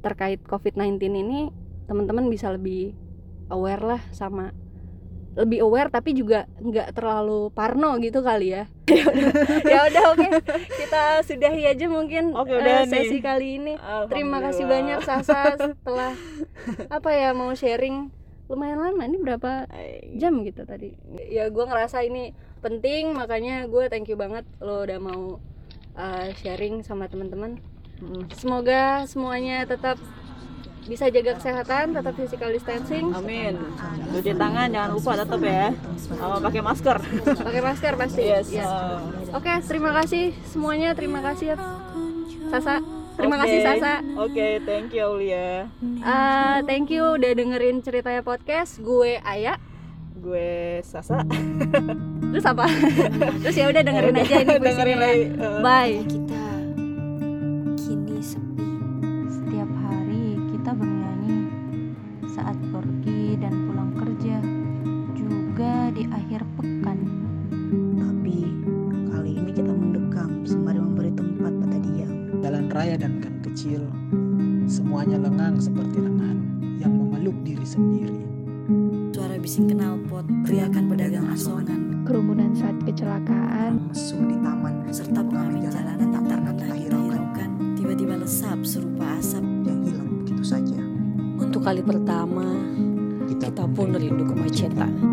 terkait COVID-19 ini teman-teman bisa lebih aware lah sama lebih aware tapi juga nggak terlalu parno gitu kali ya. Ya udah oke. Kita sudahi aja mungkin Oke, eh, udah nih. sesi kali ini. Terima kasih banyak Sasa setelah apa ya mau sharing. Lumayan lama ini berapa jam gitu tadi? Ya gue ngerasa ini penting makanya gue thank you banget lo udah mau uh, sharing sama teman-teman semoga semuanya tetap bisa jaga kesehatan tetap physical distancing Amin. Cuci tangan jangan lupa tetap ya. Sama pakai masker. pakai masker pasti Yes. Ya. uh, oke terima kasih semuanya terima kasih ya Sasa terima oke. kasih Sasa Oke, thank you Aulia. Uh, thank you udah dengerin ceritanya podcast gue Aya Gue Sasa. terus apa terus ya udah dengerin Ya aja ini dengerin puisinya lagi. ya. Uh. bye kecil, semuanya lengang seperti lengan yang memeluk diri sendiri. suara bising knalpot teriakan pedagang asongan. Kerumunan saat kecelakaan, Mesum di taman serta pengamen jalanan tak pernah kita hiraukan tiba-tiba lesap serupa asap. Yang hilang begitu saja. untuk kali pertama kita pun rindu kemacetan